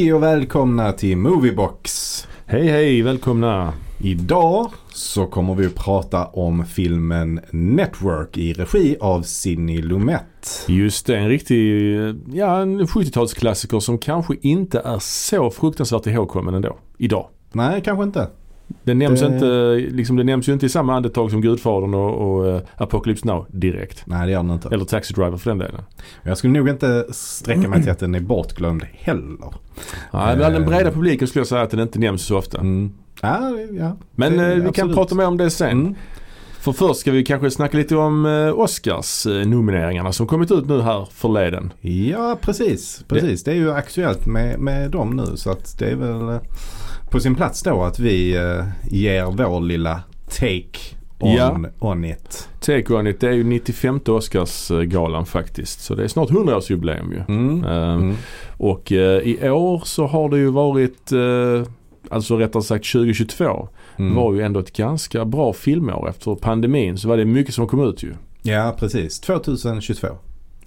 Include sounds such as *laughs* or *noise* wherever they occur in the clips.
Hej och välkomna till Moviebox. Hej hej, välkomna. Idag så kommer vi att prata om filmen Network i regi av Sidney Lumet. Just det, en riktig, ja en 70-talsklassiker som kanske inte är så fruktansvärt ihågkommen ändå. Idag. Nej, kanske inte. Den nämns, Det- inte, liksom, den nämns ju inte i samma andetag som Gudfadern och, och uh, Apocalypse Now direkt. Nej, det gör den inte. Eller Taxi Driver för den delen. Jag skulle nog inte sträcka mig till att den är bortglömd heller. Nej, bland den breda publiken skulle jag säga att den inte nämns så ofta. Mm. Ja, ja. Men det- eh, vi kan absolut. prata mer om det sen. Mm. För först ska vi kanske snacka lite om eh, Oscars-nomineringarna som kommit ut nu här förleden. Ja, precis. Precis. Det är ju aktuellt med, med dem nu så att det är väl eh, på sin plats då att vi eh, ger vår lilla take on, Ja. on it. Take On It, det är ju 95 Oscarsgalan faktiskt. Så det är snart 100-årsjubileum ju. Mm. Eh, Mm. Och eh, i år så har det ju varit, eh, alltså rättare sagt 2022, Mm. var ju ändå ett ganska bra filmår. Efter pandemin så var det mycket som kom ut ju. Ja, precis. 2022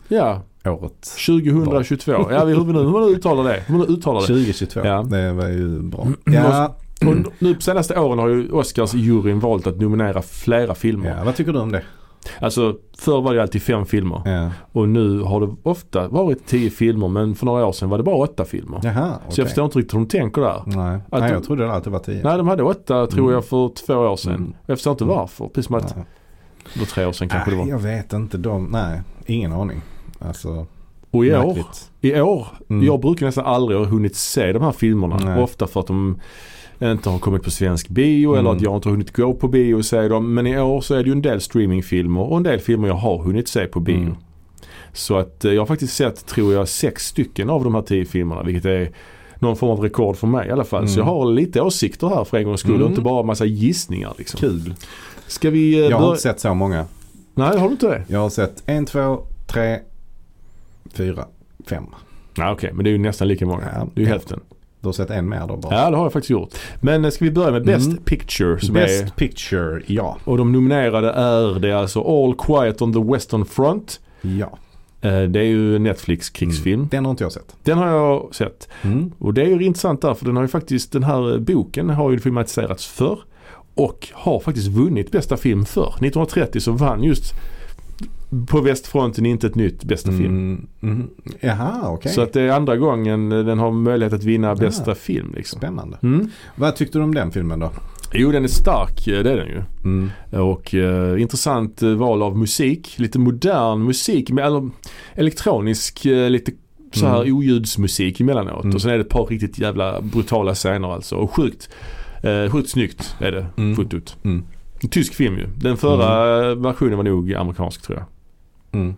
Ja, året. 2022. Ja, hur, hur man uttalar det. Hur man uttalar det. 2022. Ja. Mm. Det var ju bra. Ja, Och nu på senaste åren har ju Oscars-juryn valt att nominera flera filmer. ja, vad tycker du om det? Alltså förr var det alltid fem filmer. Ja. Och nu har det ofta varit tio filmer men för några år sedan var det bara åtta filmer. Jaha, Så jag förstår inte riktigt hur de tänker där. Nej, Att Nej de- jag trodde det alltid var 10. Nej de hade åtta tror Mm. jag för två år sedan. Mm. Jag förstår inte varför. Precis som att, Nej. tre år sedan kanske det Nej, var. jag vet inte. De, nej, ingen aning. Alltså, Och i år, märkligt. i år, Mm. jag brukar nästan aldrig ha hunnit se de här filmerna. Nej. Ofta för att de inte har kommit på svensk bio eller Mm. att jag inte har hunnit gå på bio och se dem. Men i år så är det ju en del streamingfilmer och en del filmer jag har hunnit se på bio. Mm. Så att eh, jag har faktiskt sett, tror jag, sex stycken av de här tio filmerna. Vilket är någon form av rekord för mig i alla fall. Så Mm. jag har lite åsikter här för en gångs skull Mm. och inte bara massa gissningar liksom. Kul. Ska vi eh, Jag har inte sett så många. Nej, har du inte det? Jag har sett en, två, tre, fyra, fem. Nej, okej. Men det är ju nästan lika många. Ja. Det är ju hälften. Du har sett en mer då bara? Ja, det har jag faktiskt gjort. Men eh, ska vi börja med Best Mm. Picture som Best är picture, ja. Och de nominerade är det alltså All Quiet on the Western Front. Ja. Eh, Det är ju Netflix krigsfilm. Mm. Den har inte jag sett. Den har jag sett. Mm. Och det är ju intressant där för den har ju faktiskt, den här eh, boken har ju filmatiserats förr. Och har faktiskt vunnit bästa film förr. 1930 så vann just på västfronten inte ett nytt bästa film. Mm. Mm. Jaha, okej. Så att det är andra gången den har möjlighet att vinna Ah. bästa film. Liksom. Spännande. Mm. Vad tyckte du om den filmen då? Jo den är stark, eh, det är den ju. Mm. Och eh, intressant eh, val av musik. Lite modern musik, med, eller elektronisk, eh, lite så här Mm. oljudsmusik emellanåt. Mm. Och sen är det ett par riktigt jävla brutala scener alltså. Och sjukt, eh, sjukt snyggt är det Mm. fotot. Mm. En tysk film ju. Den förra eh, versionen var nog amerikansk tror jag. Mm.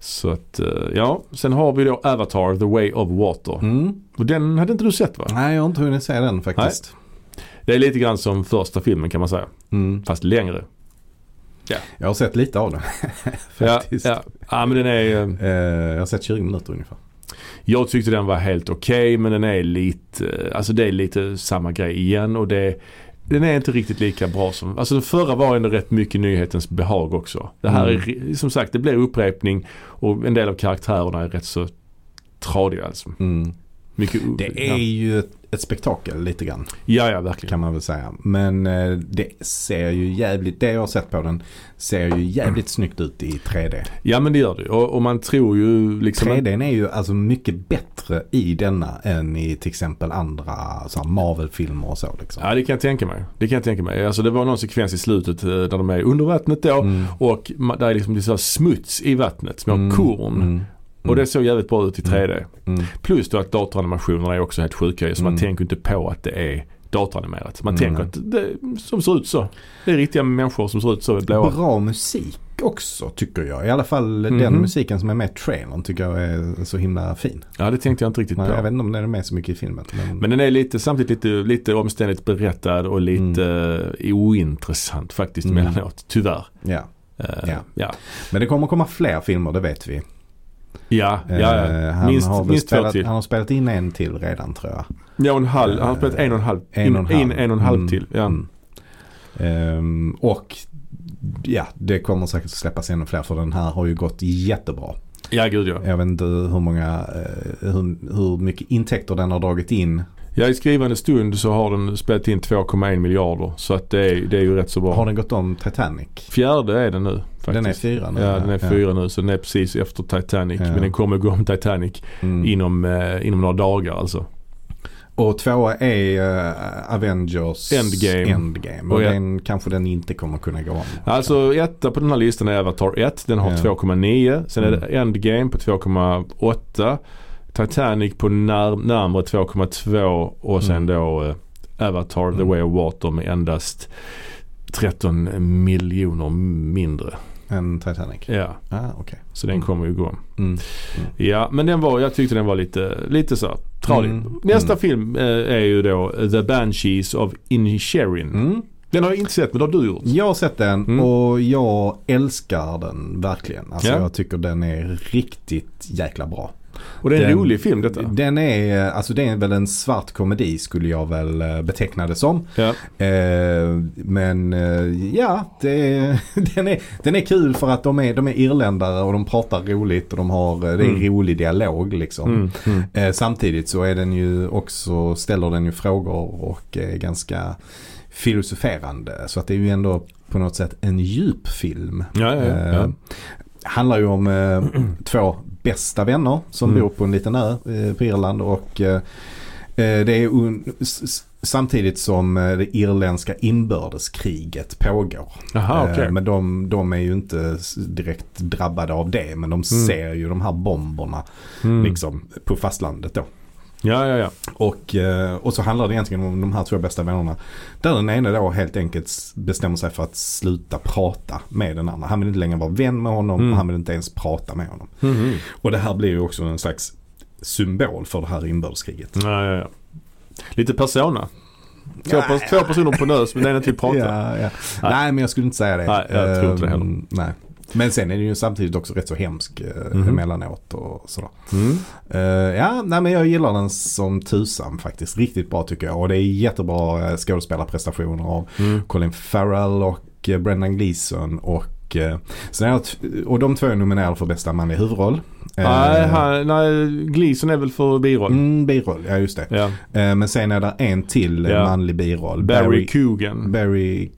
Så att, eh, ja. Sen har vi då Avatar, The Way of Water. Mm. Och den hade inte du sett va? Nej, jag har inte hunnit se den faktiskt. Det är lite grann som första filmen kan man säga. Mm. Fast längre. Jag har sett lite av den. *laughs* Ja, faktiskt. ja. ja men den är... eh, Eh, jag har sett 20 minuter ungefär. Jag tyckte den var helt okej men den är lite, alltså det är lite samma grej igen och det den är inte riktigt lika bra som, alltså den förra var ändå rätt mycket nyhetens behag också. Det här Mm. är som sagt det blir upprepning och en del av karaktärerna är rätt så tradiga alltså. Mm. Mycket, Det är ja. ju ett, ett spektakel lite grann ja, ja verkligen. kan man väl säga. Men eh, det ser ju jävligt, det jag har sett på den ser ju jävligt snyggt ut i 3D. Ja men det gör det och, och man tror ju liksom 3D är ju alltså mycket bättre i denna än i till exempel andra Marvel-filmer och så liksom. Ja det kan jag tänka mig. Det kan jag tänka mig. Alltså det var någon sekvens i slutet eh, där de är under vattnet då Mm. och där är liksom det så smuts i vattnet, små Mm. korn. Mm. Och det såg jävligt bra ut i 3D. Mm. Plus då att datoranimationerna är också helt sjuka så man Mm. tänker inte på att det är datoranimerat. Man Mm. tänker att det som ser ut så. Det är riktiga människor som ser ut så blåa. Bra musik också tycker jag. I alla fall den Mhm. musiken som är med i trailern tycker jag är så himla fin. Ja det tänkte jag inte riktigt Men jag på. vet inte om den är med så mycket i filmen. Men, Men den är lite, samtidigt lite, lite omständigt berättad och lite eh, ointressant faktiskt Mm. emellanåt. Tyvärr. ja. Eh, Ja. ja. men det kommer komma fler filmer, det vet vi. Ja, ja, ja. Eh, han, Minst, har minst två spelat, till. han har spelat in en till redan tror jag. Ja, och en halv. Han har spelat en och en halv. En och en halv. In, en och en halv Mm. till. Ja. Mm. Ehm, och ja, det kommer säkert att släppas ännu fler för den här har ju gått jättebra. Ja, gud ja. Jag vet inte hur många, eh, hur, hur mycket intäkter den har dragit in. Ja, i skrivande stund så har den spelat in 2,1 miljarder. Så att det är, det är ju rätt så bra. Har den gått om Titanic? Fjärde är den nu. Faktiskt. Den är fyra nu? Ja, den är fyra nu. Så den är precis efter Titanic. Ja. Men den kommer gå om Titanic Mm. inom, eh, inom några dagar alltså. Och tvåa är eh, Avengers Endgame. Endgame. Och Och den kanske den inte kommer kunna gå om. Alltså etta på den här listan är Avatar 1. Den har Ja. 2,9. Sen är det Mm. Endgame på 2,8. Titanic på när, närmare 2,2 och sen Mm. då eh, Avatar The Mm. Way of Water med endast 13 miljoner mindre. En Titanic? Ja, Ah, okej. så den Mm. kommer ju gå. Mm. Ja, men den var, jag tyckte den var lite, lite så tradig. Mm. Nästa Mm. film eh, är ju då The Banshees of Inisherin. Den har jag inte sett men det har du gjort. Jag har sett den Mm. och jag älskar den verkligen. Alltså Ja. jag tycker den är riktigt jäkla bra. Och det är en Den- rolig film detta. Den är, alltså det är väl en svart komedi skulle jag väl eh, beteckna det som. Ja. Eh, men eh, ja, det *laughs* den, är, den är kul för att de är, de är irländare och de pratar roligt och de har, eh, det är Mm. rolig dialog liksom. Mm, mm. Eh, samtidigt så är den ju också, ställer den ju frågor och är ganska filosoferande. Så att det är ju ändå på något sätt en djup film. Ja, ja, ja. Eh, handlar ju om eh, *clears throat* två bästa vänner som Mm. bor på en liten ö eh, på Irland och eh, eh, det är samtidigt som det irländska inbördeskriget pågår. Jaha, okej. Eh, Men de, de är ju inte direkt drabbade av det men de ser ju de här bomberna Mm. liksom på fastlandet då. Ja, ja, ja. Och, eh, och så handlar det egentligen om de här två bästa vännerna. Där den ena då helt enkelt bestämmer sig för att sluta prata med den andra. Han vill inte längre vara vän med honom Mm. och han vill inte ens prata med honom. Mhm. Och det här blir ju också en slags symbol för det här inbördeskriget. Ja, ja, ja. Lite persona. Två, Ja, två personer på nös men den ena vill prata. Ja, ja. Nej. Nej men jag skulle inte säga det. Nej, jag tror inte det heller. Ehm, nej. Men sen är det ju samtidigt också rätt så hemsk eh, Mhm. emellanåt och sådär. Mm. Eh, ja, nej, men jag gillar den som tusan faktiskt. Riktigt bra tycker jag. Och det är jättebra uh, skådespelarprestationer av Mm. Colin Farrell och uh, Brendan Gleeson. Och, uh, sen t- och de två är nominerade för bästa manliga huvudroll. Eh, Nej, han, nej, Gleason är väl för biroll. Mm, biroll, ja just det. Ja. Eh, men sen är det en till eh, Ja. manlig biroll. Barry Coogan. Barry,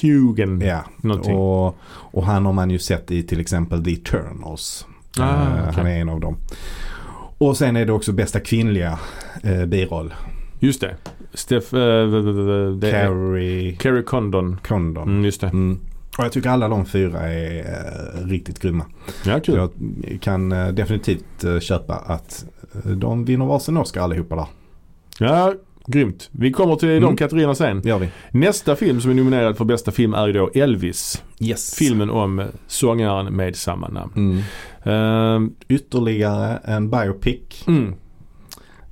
Coogan. ja. Någonting. Och, och han har man ju sett i till exempel The Eternals. Ah, Eh, okej. Han är en av dem. Och sen är det också bästa kvinnliga eh, biroll. Just det. Steph, eh, det är Carrie Carrie Condon. Condon. Mm, just det. Mm. Och jag tycker alla de fyra är eh, riktigt grymma. Ja, kul. Jag kan eh, definitivt eh, köpa att de vinner varsin Oscar allihopa där. Ja, grymt. Vi kommer till de Mm. kategorierna sen. gör vi. Nästa film som är nominerad för bästa film är ju då Elvis. Yes. Filmen om sångaren med samma namn. Mm. Ehm, Ytterligare en biopic. mm.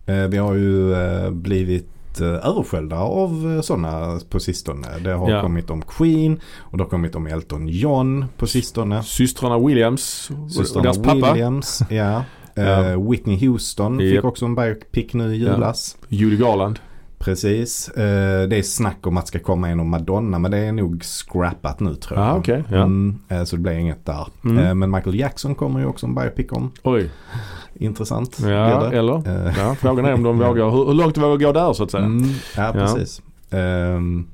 Eh, vi har ju eh, blivit eh, översköljda av sådana på sistone. Det har Ja. kommit om Queen och det har kommit om Elton John på sistone. Systrarna Williams och Systrarna deras pappa. Williams, ja. Ja. Eh, Whitney Houston Japp. fick också en biopic nu i julas. Judy Garland. Precis. Eh, det är snack om att ska komma en om Madonna men det är nog scrappat nu tror jag. Ah, okej, ja. Mm, eh, så det blir inget där. Mm. Men Michael Jackson kommer ju också en biopic om. Oj. Intressant. Ja, eller? Ja, frågan är om de vågar, hur, hur långt vågar gå där så att säga. Mm, ja, precis. Mm,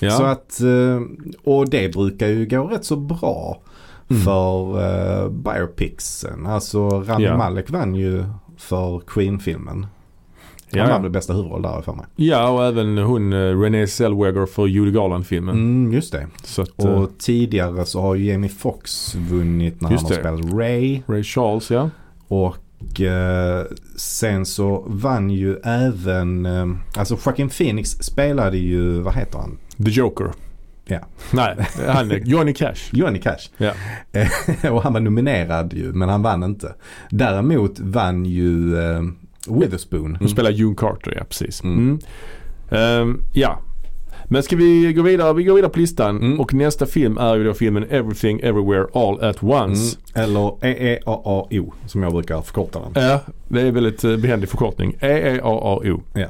Ja. Så att, och det brukar ju gå rätt så bra Mm. för uh, biopicsen. Alltså Rami Ja. Malek vann ju för Queen-filmen. Han Ja, väl bästa huvudroll där för mig. ja, och även hon uh, Renée Zellweger för Judy Garland-filmen. Mm, just det. Att, eh, Och tidigare så har ju Jamie Foxx vunnit när han har det. spelat Ray. Ray Charles, ja. Och eh, sen så vann ju även, eh, alltså Joaquin Phoenix spelade ju, vad heter han? The Joker. Ja. Nej, han Johnny Cash. Johnny Cash. Ja. Eh, *laughs* och han var nominerad ju men han vann inte. Däremot vann ju eh, Witherspoon. Hon spelar June Carter, ja precis. Mm. Mm. Ehm, ja. Men ska vi gå vidare? Vi går vidare på listan Mm. och nästa film är ju då filmen Everything Everywhere All At Once. Mm. Eller EEAAO som jag brukar förkorta den. Ja, det är väldigt uh, behändig förkortning. EEAAO. Ja.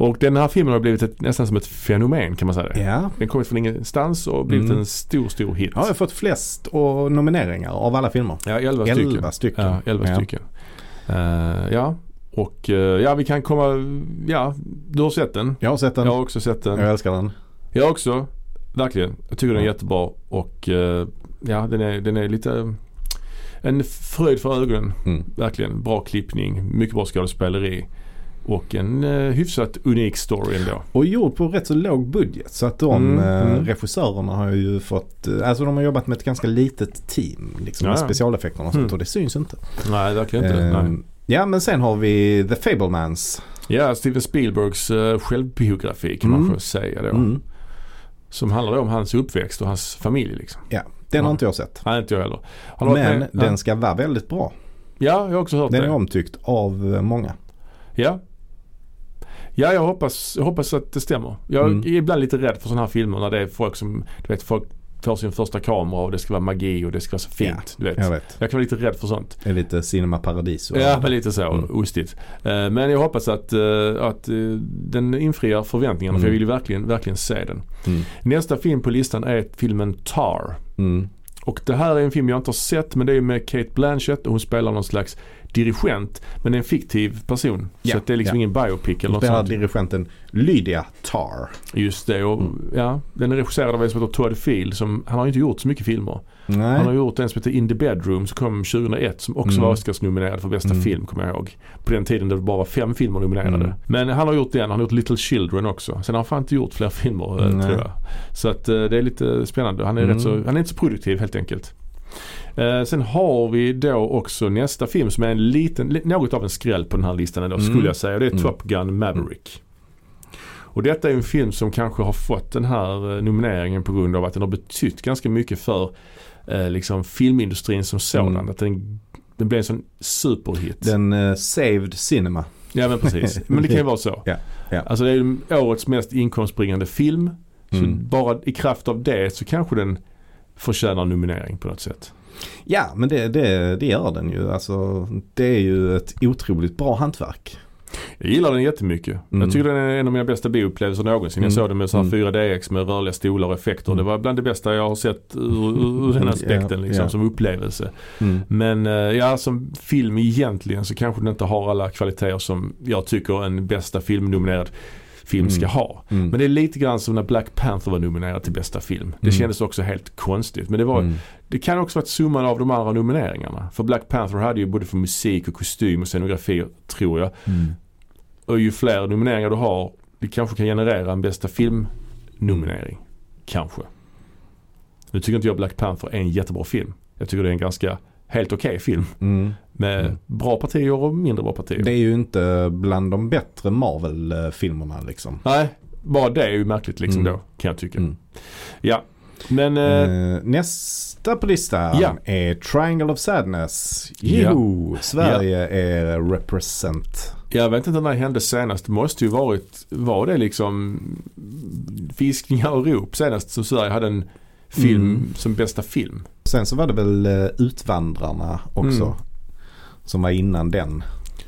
Och den här filmen har blivit ett, nästan som ett fenomen kan man säga det. Ja. Den kommit från ingenstans och blivit Mm. en stor, stor hit. Ja, jag har fått flest och nomineringar av alla filmer. Ja, 11 stycken. Elva stycken. Ja, 11 Ja. stycken. Eh, ja, och eh, ja vi kan komma, ja du har sett den. Jag har sett den. Jag har också sett den. Jag älskar den. Jag också. Verkligen. Jag tycker den är jättebra och eh, ja den är, den är lite en fröjd för ögonen. Mm. Verkligen. Bra klippning, mycket bra skådespeleri och en eh, hyfsat unik story ändå. Och gjord på rätt så låg budget. Så att de Mm, eh, mm. regissörerna har ju fått, eh, alltså de har jobbat med ett ganska litet team. Liksom Ja, med specialeffekterna och sånt Mm. och det syns inte. Nej, verkligen inte. det. Nej. Ja men sen har vi The Fablemans. Ja, Steven Spielbergs uh, självbiografi kan man Mm. få säga då. Mm. Som handlar om hans uppväxt och hans familj liksom. Ja, den har Ja. inte jag sett. Nej, inte jag heller. Har Men med? den ska vara väldigt bra. ja, jag har också hört Den det. är omtyckt av eh, många. Ja. Ja, jag hoppas, jag hoppas att det stämmer. Jag Mm. är ibland lite rädd för sådana här filmer när det är folk som, du vet, folk får sin första kamera och det ska vara magi och det ska vara så fint. Du vet. Jag Jag, vet. kan vara lite rädd för sånt. Det är lite Cinema Paradiso. Ja, men lite så. Mm. Ostigt. Eh, Men jag hoppas att, eh, att eh, den infriar förväntningarna för Mm. jag vill ju verkligen, verkligen se den. Mm. Nästa film på listan är filmen Tar. Mm. Och det här är en film jag inte har sett men det är med Kate Blanchett och hon spelar någon slags dirigent. Men en fiktiv person. Ja, Så att det är liksom ja. ingen biopic eller något sånt. dirigenten Lydia Tar. Just det och Mm. ja, den är regisserad av en som heter Todd Field som, han har inte gjort så mycket filmer. Nej. Han har gjort en som heter In the Bedroom som kom 2001 som också Mm. var Oscars-nominerad för bästa Mm. film kommer jag ihåg. På den tiden det bara var fem filmer nominerade. Mm. Men han har gjort den, han har gjort Little Children också. Sen har han fan inte gjort fler filmer eh, Nej. tror jag. Så att eh, det är lite spännande. Han är, Mm. rätt så, han är inte så produktiv helt enkelt. Eh, sen har vi då också nästa film som är en liten, li- något av en skräll på den här listan ändå Mm. skulle jag säga. Det är Mm. Top Gun Maverick. Och detta är en film som kanske har fått den här eh, nomineringen på grund av att den har betytt ganska mycket för eh, liksom filmindustrin som sådan. Mm. Att den, den blev en sån superhit. Den eh, saved cinema. Ja men precis. Men det kan ju vara så. *laughs* Ja, ja. Alltså det är årets mest inkomstbringande film. Så Mm. bara i kraft av det så kanske den förtjänar nominering på något sätt. Ja men det, det, det gör den ju. Alltså, det är ju ett otroligt bra hantverk. Jag gillar den jättemycket. Mm. Jag tycker den är en av mina bästa bioupplevelser någonsin. Jag Mm. såg den med så här Mm. 4DX med rörliga stolar och effekter. Mm. Det var bland det bästa jag har sett ur, ur den aspekten Ja, liksom, ja. som upplevelse. Mm. Men eh, ja, som film egentligen så kanske den inte har alla kvaliteter som jag tycker en bästa filmnominerad film ska Mm. ha. Mm. Men det är lite grann som när Black Panther var nominerad till bästa film. Det Mm. kändes också helt konstigt. Men det var Mm. det kan också vara summan av de andra nomineringarna. För Black Panther hade ju både för musik och kostym och scenografi tror jag. Mm. Och ju fler nomineringar du har, det kanske kan generera en bästa film-nominering. Kanske. Nu tycker inte jag Black Panther är en jättebra film. Jag tycker det är en ganska helt okej film. Mm. Med Mm. bra partier och mindre bra partier. Det är ju inte bland de bättre Marvel-filmerna liksom. Nej, bara det är ju märkligt liksom Mm. då kan jag tycka. Mm. Ja, men eh, Eh, nästa på listan Ja. är Triangle of Sadness. Ja. Jo, Sverige är represent. jag vet inte när det hände senast. Det måste ju varit, var det liksom viskningar och rop senast som Sverige hade en film Mm. som bästa film. Sen så var det väl eh, Utvandrarna också. Mm. Som var innan den.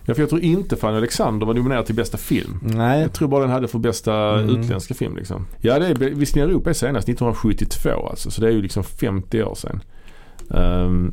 Ja, för jag tror inte Fanny Alexander var nominerad till bästa film. Nej, Jag tror bara den hade för bästa Mm. utländska film liksom. Ja, det är Viskningar i Europa är senast 1972 alltså. Så det är ju liksom 50 år sedan. Ehm,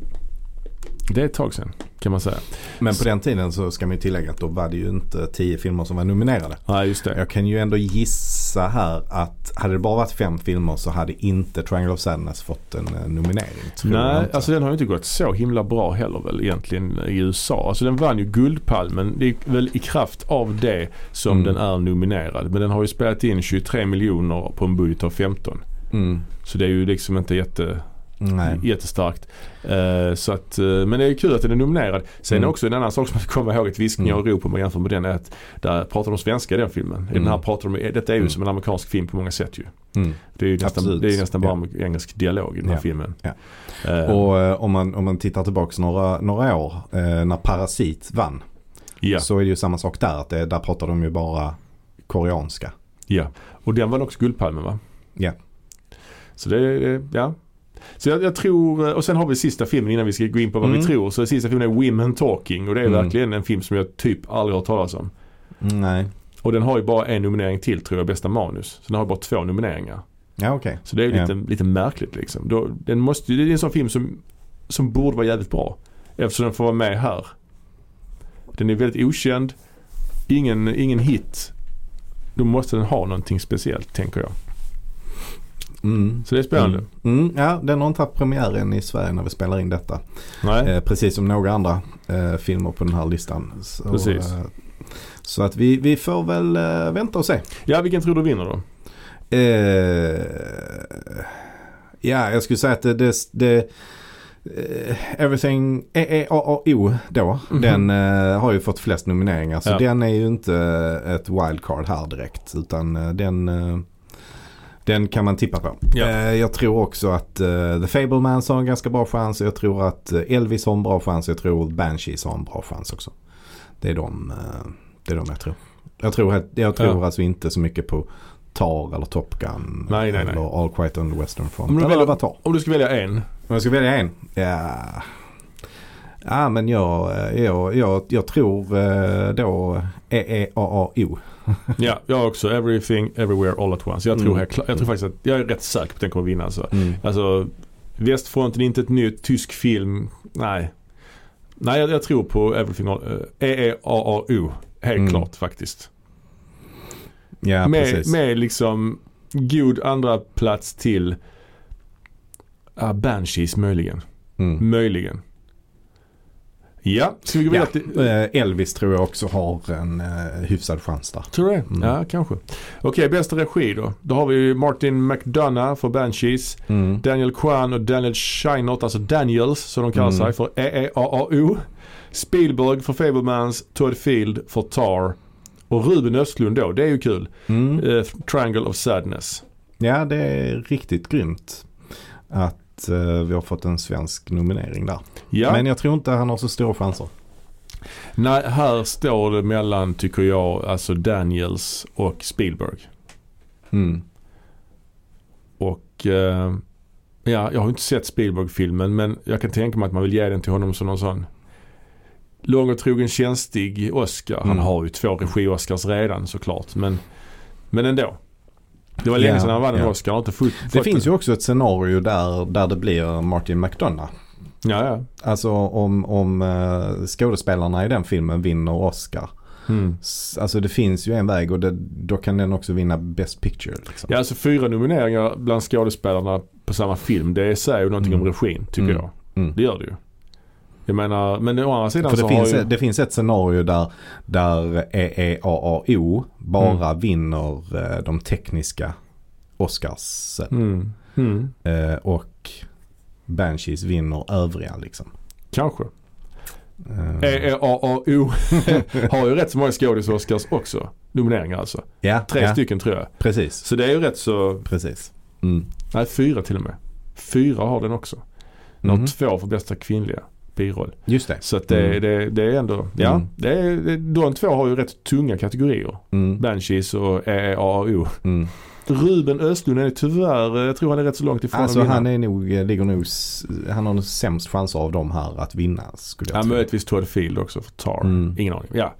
det är ett tag sedan kan man säga. men på den tiden så ska man ju tillägga att då var det ju inte tio filmer som var nominerade. Nej, just det. Jag kan ju ändå gissa här att hade det bara varit fem filmer så hade inte Triangle of Sadness fått en eh, nominering. Nej, alltså den har ju inte gått så himla bra heller väl egentligen i USA. Alltså den vann ju Guldpalmen. Det är väl i kraft av det som Mm. den är nominerad. Men den har ju spelat in 23 miljoner på en budget av 15. mm. Så det är ju liksom inte jätte, Nej. jättestarkt. Eh, så att, eh, men det är kul att den är nominerad. Sen Mm. också en annan sak som man ska komma ihåg att Viskningar och rop om man jämför med den är att där pratar de svenska i den filmen. I den här Mm. pratar de, detta är ju Mm. som en amerikansk film på många sätt ju. Mm. Det är ju nästan, Absolut. det är nästan bara Ja. engelsk dialog i den här Ja. filmen. Ja. Eh, Och eh, om, man, om man tittar tillbaka några, några år eh, när Parasit vann. ja. Så är det ju samma sak där. Att det, där pratar de ju bara koreanska. Ja, och den var också Guldpalmen va? Ja. Så det är, ja. Så jag, jag tror, och sen har vi sista filmen innan vi ska gå in på vad Mm. vi tror. Så sista filmen är Women Talking och det är Mm. verkligen en film som jag typ aldrig har hört talas om. Nej. Och den har ju bara en nominering till tror jag, bästa manus. Så den har bara två nomineringar. Ja okej. Så det är ju Ja. lite, lite märkligt liksom. Då, den måste, det är en sån film som, som borde vara jävligt bra. Eftersom den får vara med här. Den är väldigt okänd. Ingen, ingen hit. Då måste den ha någonting speciellt tänker jag. Mm. Så det är spännande. Mm. Mm. Ja, den har inte haft premiären i Sverige när vi spelar in detta. Eh, precis som några andra eh, filmer på den här listan. Så, Precis. Eh, så att vi, vi får väl eh, vänta och se. Ja, vilken tror du vinner då? Eh, ja, jag skulle säga att det, det, det eh, Everything EEAAO då. Mhm. Den eh, har ju fått flest nomineringar. Så Ja. den är ju inte ett wildcard här direkt. Utan eh, den, eh, den kan man tippa på. Ja. Eh, jag tror också att eh, The Fablemans har en ganska bra chans. Jag tror att eh, Elvis har en bra chans. Jag tror Banshees har en bra chans också. Det är de, det är de jag tror. Jag tror, jag tror Ja. alltså inte så mycket på Tar eller Top Gun. Nej, nej, nej. eller All Quiet on the Western Om Front. du Eller väljer- Avatar. Om du ska välja en. Om jag ska välja en? Ja, ja men jag, jag, jag, jag tror då EEAAO. *laughs* Ja, jag också. Everything, everywhere, all at once. Jag tror, Mm. klar- jag tror faktiskt att jag är rätt säker på att den kommer vinna. Alltså. Mm. Alltså, Västfronten är inte ett nytt tysk film. Nej. Nej, jag, jag tror på Everything All, eh, EEAAO. Helt Mm. klart faktiskt. Ja, med, precis. med liksom god andra plats till uh, Banshees möjligen. Mm. Möjligen. Ja, ska vi gå Ja, eh, Elvis tror jag också har en eh, hyfsad chans där. Tror du det? Mm. Ja, kanske. Okej, bästa regi då. Då har vi Martin McDonough för Banshees. Mm. Daniel Kwan och Daniel Scheinert, alltså Daniels som de kallar Mm. sig för EEAAO. Spielberg för Fablemans, Todd Field för Tar. Och Ruben Östlund då, det är ju kul. Mm. Eh, Triangle of Sadness. Ja, det är riktigt grymt att eh, vi har fått en svensk nominering där. Ja, Men jag tror inte han har så stora chanser. nej, här står det mellan, tycker jag, alltså Daniels och Spielberg. Mm. Och eh, ja, jag har inte sett Spielberg-filmen men jag kan tänka mig att man vill ge den till honom som någon sån lång och trogen känstig Oscar. Han Mm. har ju två regi-Oscars redan såklart men, men ändå. Det var länge Ja, sedan han vann en ja. Oscar. Har inte fått, Det finns ju också ett scenario där, där det blir Martin McDonough. Ja, ja. Alltså om, om eh, skådespelarna i den filmen vinner Oscar. Mm. Alltså det finns ju en väg och det, då kan den också vinna Best Picture. Liksom. Ja, alltså fyra nomineringar bland skådespelarna på samma film. Det säger ju någonting Mm. om regin tycker Mm. jag. Mm. Det gör det ju. Jag menar, men å andra sidan För så det finns, ju... det finns ett scenario där, där EEAAO bara vinner eh, de tekniska Oscars Mm. Mm. eh, och Banshees vinner övriga liksom. Kanske. Eh, EEAAO *laughs* har ju rätt så många skådis-Oscars också. Nomineringar alltså. ja, Tre ja, stycken tror jag. Precis, Så det är ju rätt så, precis. Mm. nej fyra till och med. Fyra har den också. Den har Mhm. två för bästa kvinnliga biroll. Just det. Så att det, Mm. det, det är ändå, ja. Mm. Det är, de två har ju rätt tunga kategorier. Mm. Banshees och EEAAO. Mm. Ruben Östlund är tyvärr, jag tror han är rätt så långt ifrån Alltså att han är nog, eh, ligger nog, han har nog sämst chanser av dem här att vinna skulle jag Ja, tro. möjligtvis Todd Field också för Tar. Mm. Ingen aning. Ja.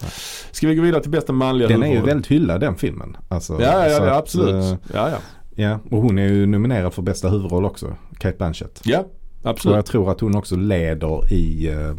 Ska vi gå vidare till bästa manliga Den är ju väldigt hyllad den filmen. Alltså, Ja, ja, ja att, absolut. eh, Ja, ja. Ja, och hon är ju nominerad för bästa huvudroll också. Kate Blanchett. Ja, Absolut. jag tror att hon också leder i eh,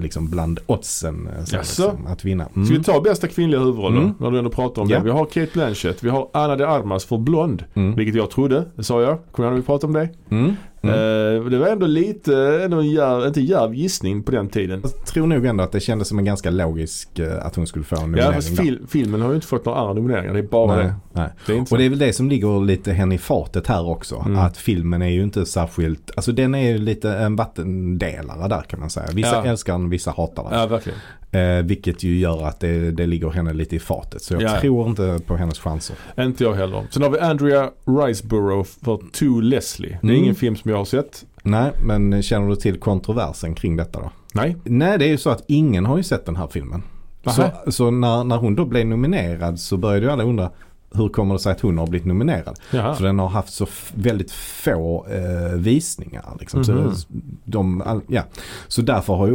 liksom bland oddsen eh, så liksom, att vinna. Mm. Ska vi ta bästa kvinnliga huvudroll då? Mm. När du ändå pratar om Ja. det. Vi har Kate Blanchett, vi har Anna de Armas för Blond. Mm. Vilket jag trodde, det sa jag. Kommer du ihåg när vi pratade om det? Mm. Mm. Eh, det var ändå lite, ändå en djärv, inte djärv gissning på den tiden. Jag tror nog ändå att det kändes som en ganska logisk eh, att hon skulle få en Ja, nominering fast där. fil, filmen har ju inte fått några andra nomineringar. Det är bara Nej, det. nej. Det Och så. det är väl det som ligger lite henne i fatet här också. Mm. Att filmen är ju inte särskilt, alltså den är ju lite en vattendelare där kan man säga. Vissa Ja. älskar den, vissa hatar den. Ja, verkligen. Eh, vilket ju gör att det, det ligger henne lite i fatet. Så jag Ja. tror inte på hennes chanser. Inte jag heller. Sen har vi Andrea Riseborough för To Leslie. Det är Mm. ingen film som jag har sett. Nej, men känner du till kontroversen kring detta då? Nej. Nej, det är ju så att ingen har ju sett den här filmen. Så, Aha. så när, när hon då blev nominerad så började ju alla undra hur kommer det sig att hon har blivit nominerad? Jaha. För den har haft så väldigt få eh, visningar. Liksom. Mhm. Så, de, all, ja. så därför har ju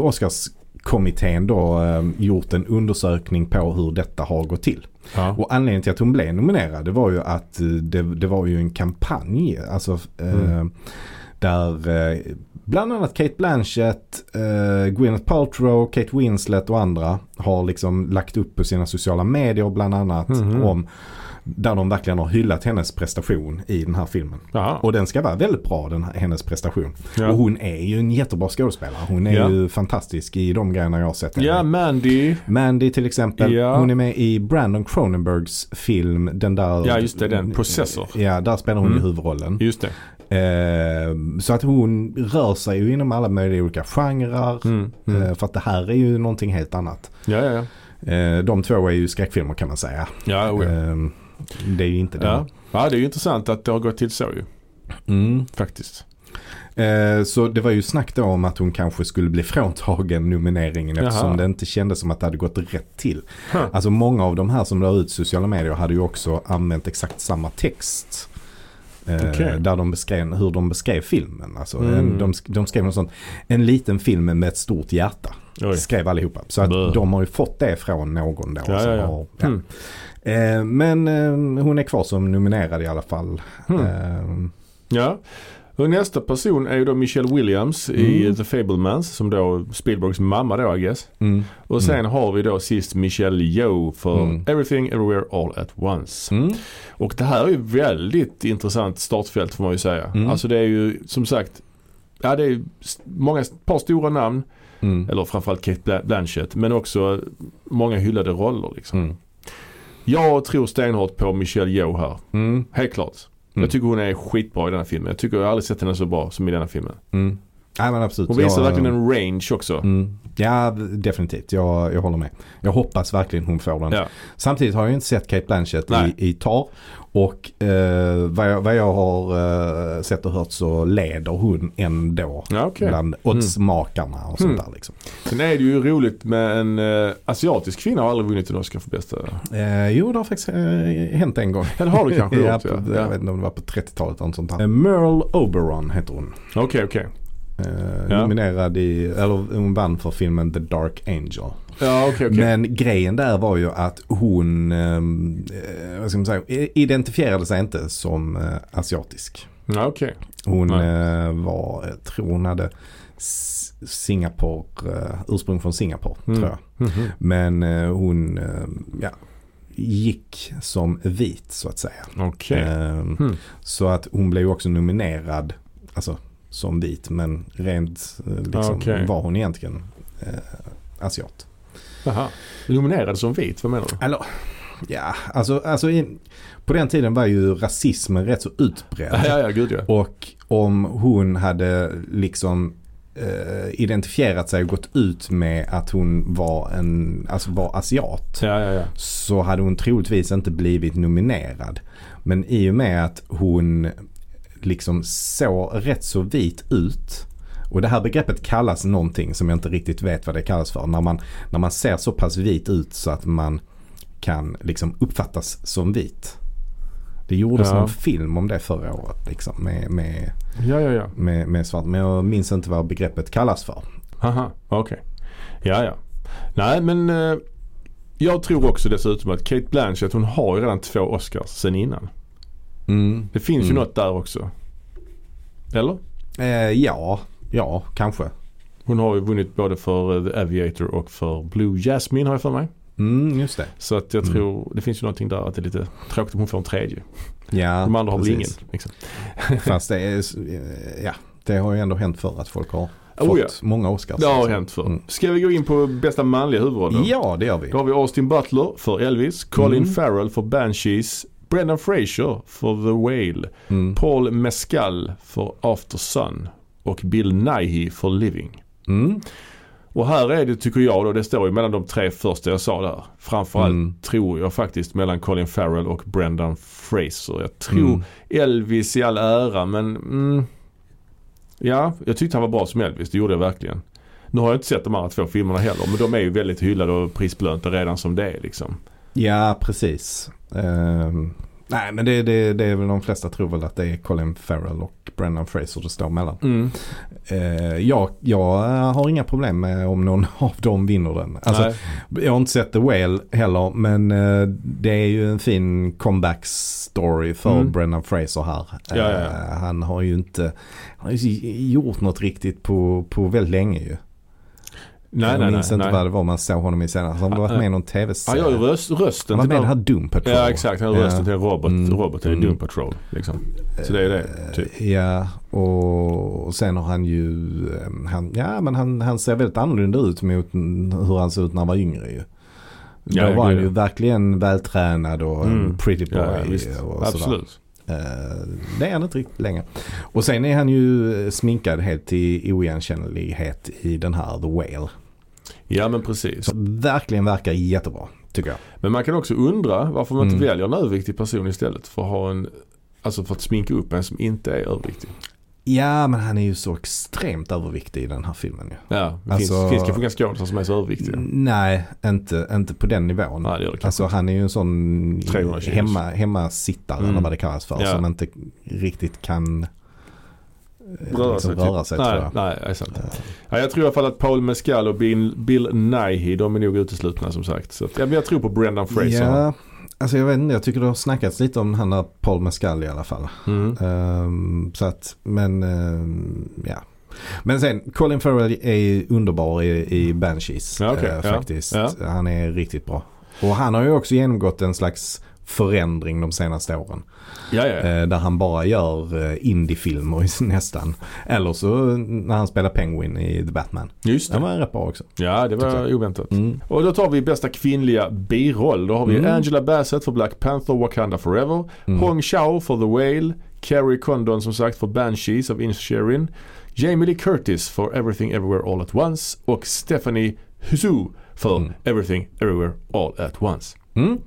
kommittén då eh, gjort en undersökning på hur detta har gått till. Ja. Och anledningen till att hon blev nominerad det var ju att eh, det, det var ju en kampanj. Alltså eh, Mm. där eh, bland annat Kate Blanchett, eh, Gwyneth Paltrow, Kate Winslet och andra har liksom lagt upp på sina sociala medier bland annat Mhm. om där de verkligen har hyllat hennes prestation i den här filmen. Jaha. Och den ska vara väldigt bra den hennes prestation. Ja. Och hon är ju en jättebra skådespelare. Hon är Ja. ju fantastisk i de grejerna jag har sett henne ja. Mandy. Mandy till exempel. Ja. Hon är med i Brandon Cronenbergs film. Den där. Ja, just det, den. Possessor. Ja, där spelar hon ju Mm. huvudrollen. Just det. Eh, så att hon rör sig ju inom alla möjliga olika genrer. Mm. Mm. Eh, för att det här är ju någonting helt annat. Ja, ja, ja. Eh, de två är ju skräckfilmer kan man säga. Ja. Eh, det är ju inte det. ja. ja, det är ju intressant att det har gått till så ju. Mm. Faktiskt. Eh, Så det var ju snack då om att hon kanske skulle bli fråntagen nomineringen eftersom Jaha. det inte kändes som att det hade gått rätt till. Huh. Alltså många av de här som la ut sociala medier hade ju också använt exakt samma text. Eh, Okej. Där de beskrev hur de beskrev filmen. Alltså Mm. en, de, de skrev något sånt. En liten film med ett stort hjärta. Oj. Skrev allihopa. Så att Bö. de har ju fått det från någon då. Ja, som ja, ja. Har, ja. Mm. Eh, men eh, hon är kvar som nominerad i alla fall. Mm. Ja. Och nästa person är ju då Michelle Williams i Mm. The Fablemans som då Spielbergs mamma då I guess. mm. Och sen har vi då sist Michelle Yeoh för Mm. Everything Everywhere All At Once. Mm. Och det här är ju väldigt intressant startfält får man ju säga. Mm. Alltså det är ju som sagt Ja det är många, par stora namn. Mm. Eller framförallt Kate Bla- Blanchett. Men också många hyllade roller liksom. Jag tror stenhårt på Michelle Yeoh här. Mm. Helt klart. Mm. Jag tycker hon är skitbra i den här filmen. Jag tycker jag har aldrig sett henne så bra som i den här filmen. Mm. Nej men absolut. Hon visar Jag- verkligen en range också. Mm. Ja, definitivt. Jag, jag håller med. Jag hoppas verkligen hon får den. Ja. Samtidigt har jag inte sett Kate Blanchett Nej. i, i Tar. Och eh, vad, jag, vad jag har eh, sett och hört så leder hon ändå Ja, okej. bland oddsmakarna och sånt Mm. där liksom. Sen är det ju roligt med en eh, asiatisk kvinna har aldrig vunnit en Oscar för bästa. Eh, jo, det har faktiskt eh, hänt en gång. Eller har du kanske *laughs* ja, gjort? på, Ja. Jag vet inte om det var på 30-talet eller något sånt där. Merle Oberon heter hon. Okej, okej. Eh, Ja. Nominerad i, eller hon vann för filmen The Dark Angel. Ja, okej, okej. Men grejen där var ju att hon, ehm, eh, vad ska man säga, identifierade sig inte som eh, asiatisk. Ja, okej. Hon eh, var, jag tror hon hade Singapore, eh, ursprung från Singapore Mm. tror jag. Mhm. Men eh, hon, eh, ja, gick som vit så att säga. Okej. Ehm, Hmm. Så att hon blev också nominerad, alltså som vit men rent eh, liksom, Okej. var hon egentligen eh, asiat. Jaha. Nominerad som vit, vad menar du? Eller, ja, alltså, alltså i, på den tiden var ju rasismen rätt så utbredd. Ja, ja, ja, gud ja. Och om hon hade liksom eh, identifierat sig och gått ut med att hon var en, alltså var asiat. Ja, ja, ja. Så hade hon troligtvis inte blivit nominerad. Men i och med att hon liksom såg rätt så vit ut. Och det här begreppet kallas någonting som jag inte riktigt vet vad det kallas för. När man, när man ser så pass vit ut så att man kan liksom uppfattas som vit. Det gjordes Ja. någon film om det förra året liksom med, med, Ja, ja, ja. med, med svart. Men jag minns inte vad begreppet kallas för. Haha, okej. Ja, ja. Nej, men eh, jag tror också dessutom att Kate Blanchett hon har ju redan två Oscars sen innan. Mm. Det finns ju Mm. något där också. Eller? Eh, ja, ja kanske. Hon har ju vunnit både för eh, The Aviator och för Blue Jasmine har jag för mig. Mm, just det. Så att jag Mm. tror, det finns ju någonting där att det är lite tråkigt om hon får en tredje. Ja, De andra har väl ingen. Liksom. *laughs* Fast det är, ja, det har ju ändå hänt för att folk har Oh, fått ja. många Oscars. Det har alltså. hänt förr. Mm. Ska vi gå in på bästa manliga huvudrollen? Ja, det gör vi. Då har vi Austin Butler för Elvis, Colin Mm. Farrell för Banshees, Brendan Fraser för The Whale, Mm. Paul Mescal för After Sun och Bill Nighy för Living. Mm. Och här är det tycker jag då, det står ju mellan de tre första jag sa där. Framförallt Mm. tror jag faktiskt mellan Colin Farrell och Brendan Fraser. Jag tror Mm. Elvis i all ära men mm, ja, jag tyckte han var bra som Elvis, det gjorde jag verkligen. Nu har jag inte sett de andra två filmerna heller men de är ju väldigt hyllade och prisbelönta redan som det är liksom. Ja, precis. Ehm, Nej men det, det, det är väl de flesta tror väl att det är Colin Farrell och Brendan Fraser det står mellan. Mm. Eh, jag, jag har inga problem med om någon *laughs* av dem vinner den. Alltså, Nej. jag har inte sett The Whale heller men eh, det är ju en fin comeback story för Mm. Brendan Fraser här. Ja, ja, ja. Eh, han har ju inte han har ju gjort något riktigt på, på väldigt länge ju. Nej, jag nej, minns nej, inte nej. vad det var man såg honom i senast. Han har varit med i någon Han tv-serie. gör ju röst, rösten han var med i den- här Doom Patrol. Ja exakt, han har rösten till robot, Mm. robot i Mm. Doom Patrol. Liksom. Så det är det, typ. Eh, Ja, och, och sen har han ju, eh, han, ja men han, han ser väldigt annorlunda ut mot hur han såg ut när han var yngre ju. Ja, Då var han ju verkligen vältränad och Mm. pretty boy. Ja, och sådär. Absolut. Eh, det är han inte riktigt längre. Och sen är han ju eh, sminkad helt till oigenkännlighet i den här The Whale. Ja men precis. Så verkligen verkar jättebra tycker jag. Men man kan också undra varför man inte Mm. väljer en överviktig person istället för att ha en Alltså för att sminka upp en som inte är överviktig. Ja men han är ju så extremt överviktig i den här filmen ju. Ja, det Alltså- finns, finns kanske inga skådisar som är så överviktiga. Nej, inte, inte på den nivån. Nej det det Alltså han är ju en sån 300 kilos. hemma, hemmasittare Mm. eller vad det kallas för. Ja. Som inte riktigt kan eh, Röra liksom sig, typ. röra sig tror nej, jag. nej, är sant. Eh, Ja, jag tror i alla fall att Paul Mescal och Bill, Bill Nighy, de är nog uteslutna som sagt. Så ja, men jag tror på Brendan Fraser. Ja, alltså jag vet inte. Jag tycker det har snackats lite om han där Paul Mescal i alla fall. Mm. Ehm, så att, men ehm, ja. Men sen, Colin Farrell är underbar i, i Banshees Ja, okej. eh, Ja, faktiskt. ja. Han är riktigt bra. Och han har ju också genomgått en slags förändring de senaste åren. Ja, ja. Eh, där han bara gör eh, indiefilmer *laughs* nästan. Eller så när han spelar Penguin i The Batman. Just Den det. var rätt bra också. Ja, det var oväntat. Mm. Och då tar vi bästa kvinnliga biroll. Då har vi Mm. Angela Bassett för Black Panther Wakanda Forever. Mm. Hong Chao för The Whale. Carrie Condon som sagt för Banshees of Inisherin. Jamie Lee Curtis för Everything Everywhere All At Once. Och Stephanie Hsu för Mm. Everything Everywhere All At Once. Mm.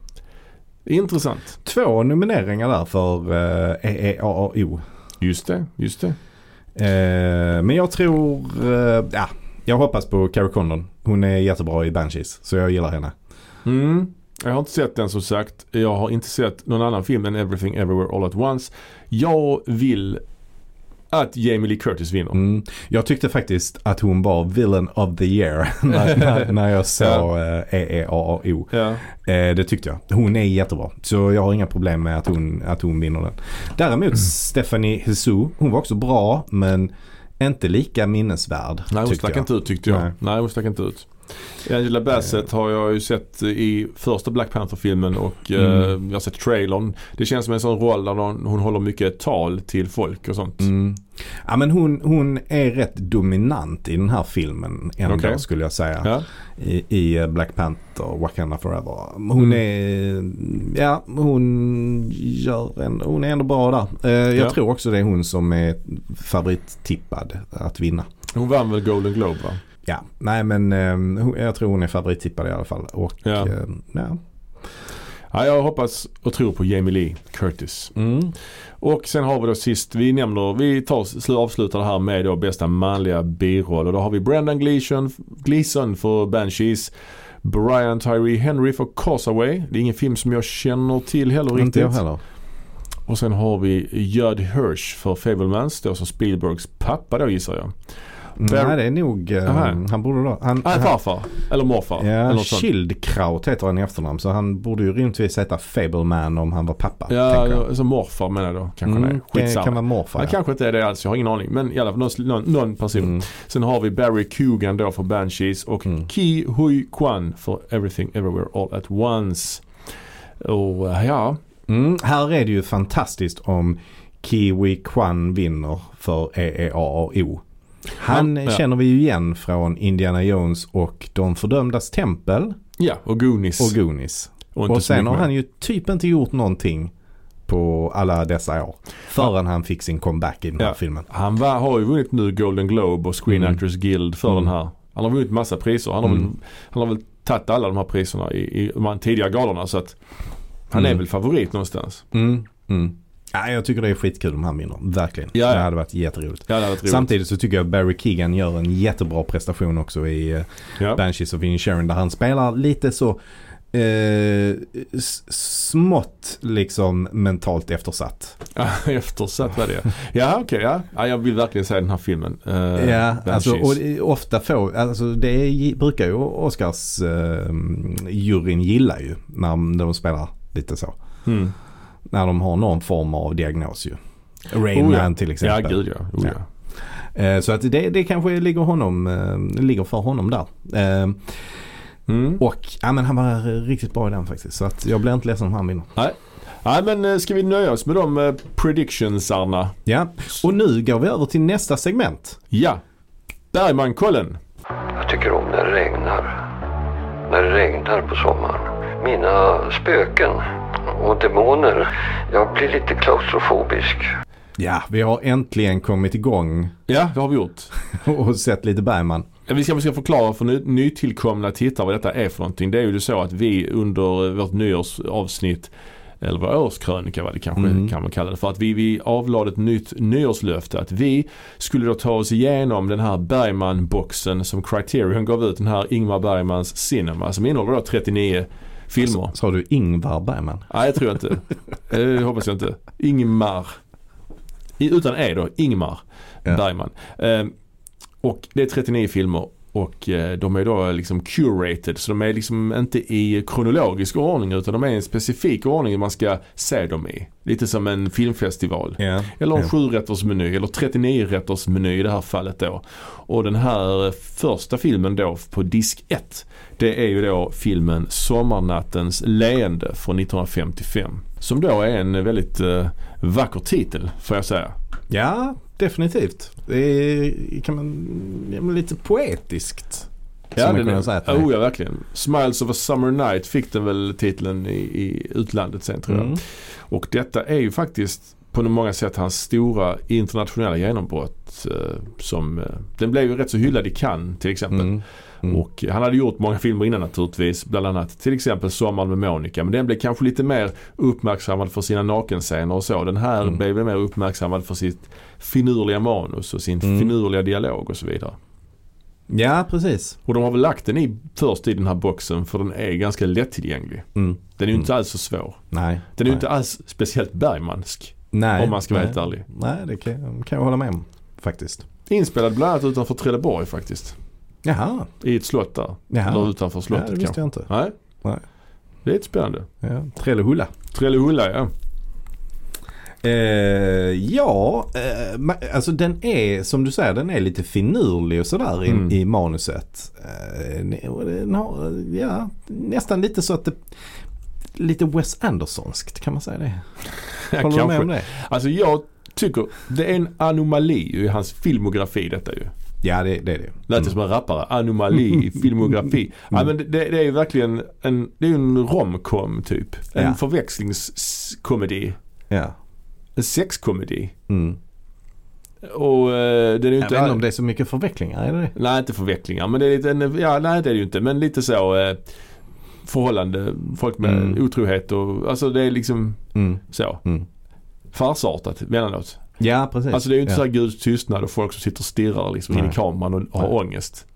Intressant. Två nomineringar där för eh, EEAAO. Just det, just det. Eh, men jag tror, eh, ja, jag hoppas på Carrie Condon. Hon är jättebra i Banshees, så jag gillar henne. Mm. Jag har inte sett den som sagt. Jag har inte sett någon annan film än Everything Everywhere All At Once. Jag vill att Jamie Lee Curtis vinner. Mm. Jag tyckte faktiskt att hon var villain of the year *laughs* när, när, när jag såg Ja. eh, EEAAO. Ja. Eh, det tyckte jag. Hon är jättebra. Så jag har inga problem med att hon, att hon vinner den. Däremot Stephanie Hsu, hon var också bra men inte lika minnesvärd. Nej hon stack jag. inte ut tyckte jag. Nej. Nej, hon stack inte ut. Angela Bassett har jag ju sett i första Black Panther-filmen och eh, Mm. jag har sett trailern. Det känns som en sån roll där hon, hon håller mycket tal till folk och sånt. Mm. Ja men hon, hon är rätt dominant i den här filmen ändå Okej. skulle jag säga. Ja. I, I eh, Black Panther, Wakanda Forever. Hon Mm. är, ja hon gör en, hon är ändå bra där. Eh, jag Ja. tror också det är hon som är favorittippad att vinna. Hon vann väl Golden Globe va? Ja, nej men eh, jag tror hon är favorittippad i alla fall. Och Ja. eh, ja. Ja, jag hoppas och tror på Jamie Lee Curtis. Mm. Och sen har vi då sist, vi nämner, vi tar, slu- avslutar det här med då bästa manliga biroll. Och då har vi Brendan Gleeson, Gleeson för Banshees. Brian Tyree Henry för Causeway. Det är ingen film som jag känner till heller riktigt. Inte jag heller. Och sen har vi Judd Hirsch för Fablemans. Då som Spielbergs pappa då gissar jag. Bar- Nej det är nog, Aha. han borde då. Han, Ah, farfar. Eller morfar. eller ja, sånt. Schildkraut heter han i efternamn. Så han borde ju rimligtvis heta Fableman om han var pappa. Ja, alltså morfar menar jag då. Kanske Mm, är. det Skitsamma. kan vara morfar. Han ja. kanske inte är det alls, jag har ingen aning. Men i alla fall någon, någon, någon person. Mm. Sen har vi Barry Coogan då för Banshees och Mm. Ki Hui Kwan för Everything Everywhere All At Once. Och eh, ja, Mm, här är det ju fantastiskt om Kiwi Kwan vinner för E EEAAO. Han ja. känner vi ju igen från Indiana Jones och De fördömdas tempel ja och Goonies. och Goonies. Och Och sen har han ju typ inte gjort någonting på alla dessa år. Förrän han fick sin comeback i den här Ja. filmen. Han var, har ju vunnit nu Golden Globe och Screen Mm. Actors Guild för Mm. den här. Han har vunnit massa priser. Han har, Mm. väl, han har väl tagit alla de här priserna i, i de här tidiga galorna så att han Mm. är väl favorit någonstans. Ja, jag tycker det är skitkul om han vinner. Verkligen. Ja, ja. Det hade varit jätteroligt. Ja, varit. Samtidigt så tycker jag Barry Keegan gör en jättebra prestation också i eh, Ja. Banshees of Inisherin där han spelar lite så eh, smått liksom mentalt eftersatt. *laughs* Eftersatt var det. Ja okej, ja. ja. Jag vill verkligen se den här filmen. Uh, ja, alltså, och ofta få, alltså det brukar ju Oscars eh, juryn gilla ju när, när de spelar lite så. mm. När de har någon form av diagnos ju. Rain Oh, ja. Man till Ja exempel. gud ja. Oh, Ja. ja. Eh, så att det, det kanske ligger, honom, eh, ligger för honom där. Eh, Mm. och ja, men han var riktigt bra i den faktiskt. Så att jag blir inte ledsen om han vinner. Ja men eh, ska vi nöja oss med de predictionsarna? Ja, och nu går vi över till nästa segment. Ja. Bergmankollen. Jag tycker om när det regnar. När det regnar på sommaren. Mina spöken och demoner. Jag blir lite klaustrofobisk. Ja, vi har äntligen kommit igång Ja det har vi gjort. *laughs* och sett lite Bergman. Ja, Vi ska, vi ska förklara för ny, nytillkomna tittare vad detta är för någonting. Det är ju så att vi under vårt nyårsavsnitt eller vår årskrönika vad det kanske Mm. kan man kalla det för. Att vi, vi avlade ett nytt nyårslöfte. Att vi skulle då ta oss igenom den här Bergman-boxen som Criterion gav ut. Den här Ingmar Bergmans Cinema som innehåller då 39 filmer. Sa du Ingvar Bergman? Nej det tror *laughs* jag inte. Eh, Det hoppas jag inte. Ingmar. Utan E då, Ingmar Ja. Bergman. Eh, och det är 39 filmer och eh, de är då liksom curated så de är liksom inte i kronologisk ordning utan de är i en specifik ordning man ska se dem i. Lite som en filmfestival. Ja. Eller en sjurättersmeny eller 39 rättersmeny i det här fallet då. Och den här eh, första filmen då på disk 1 det är ju då filmen Sommarnattens leende från 1955. Som då är en väldigt eh, vacker titel får jag säga. ja, definitivt. Det är kan man, lite poetiskt. Ja, den är, säga oh, ja verkligen. Smiles of a Summer Night fick den väl titeln i, i utlandet sen tror jag. Mm. Och detta är ju faktiskt på många sätt hans stora internationella genombrott. Eh, som, eh, den blev ju rätt så hyllad i Cannes till exempel. Mm. Mm. Och han hade gjort många filmer innan naturligtvis. Bland annat till exempel Sommaren med Monica. Men den blev kanske lite mer uppmärksammad för sina nakenscener och så. Den här Mm. blev mer uppmärksammad för sitt finurliga manus och sin Mm. finurliga dialog och så vidare. Ja, precis. Och de har väl lagt den i först i den här boxen för den är ganska lättillgänglig. Mm. Den är ju Mm. inte alls så svår. Nej. Den är ju inte alls speciellt Bergmansk. Nej. om man ska vara helt ärlig. Nej, det kan, kan jag hålla med om faktiskt. Inspelad bland annat utanför Trelleborg faktiskt. Jaha. I ett slott där. Jaha. Eller utanför Ja, slottet det visste jag inte. Nej. Nej. Det är lite spännande. Ja. Trellehulla. Trellehulla ja. Eh, ja, eh, alltså den är som du säger den är lite finurlig och sådär i, Mm. i manuset. Eh, har, ja, nästan lite så att det Lite Wes Andersonskt kan man säga det? Håller du med om det? Alltså jag tycker det är en anomali i hans filmografi detta ju. Ja det, det är det. Lät Mm. det som en rappare. Anomali *laughs* filmografi. Ja men det, det är ju verkligen en, det är en romcom typ. En Ja. förväxlingskomedi. Ja. En sexkomedi. Mm. Och eh, är ju Jag inte... vet inte om det är så mycket förvecklingar, är det? Nej inte förvecklingar men det är lite, en, ja nej det är det ju inte men lite så eh, förhållande, folk med Mm. otrohet och alltså det är liksom Mm. så. Mm. Farsartat emellanåt. Ja precis. Alltså det är ju inte ja. så här Guds tystnad och folk som sitter och stirrar liksom in i kameran och har Nej. ångest.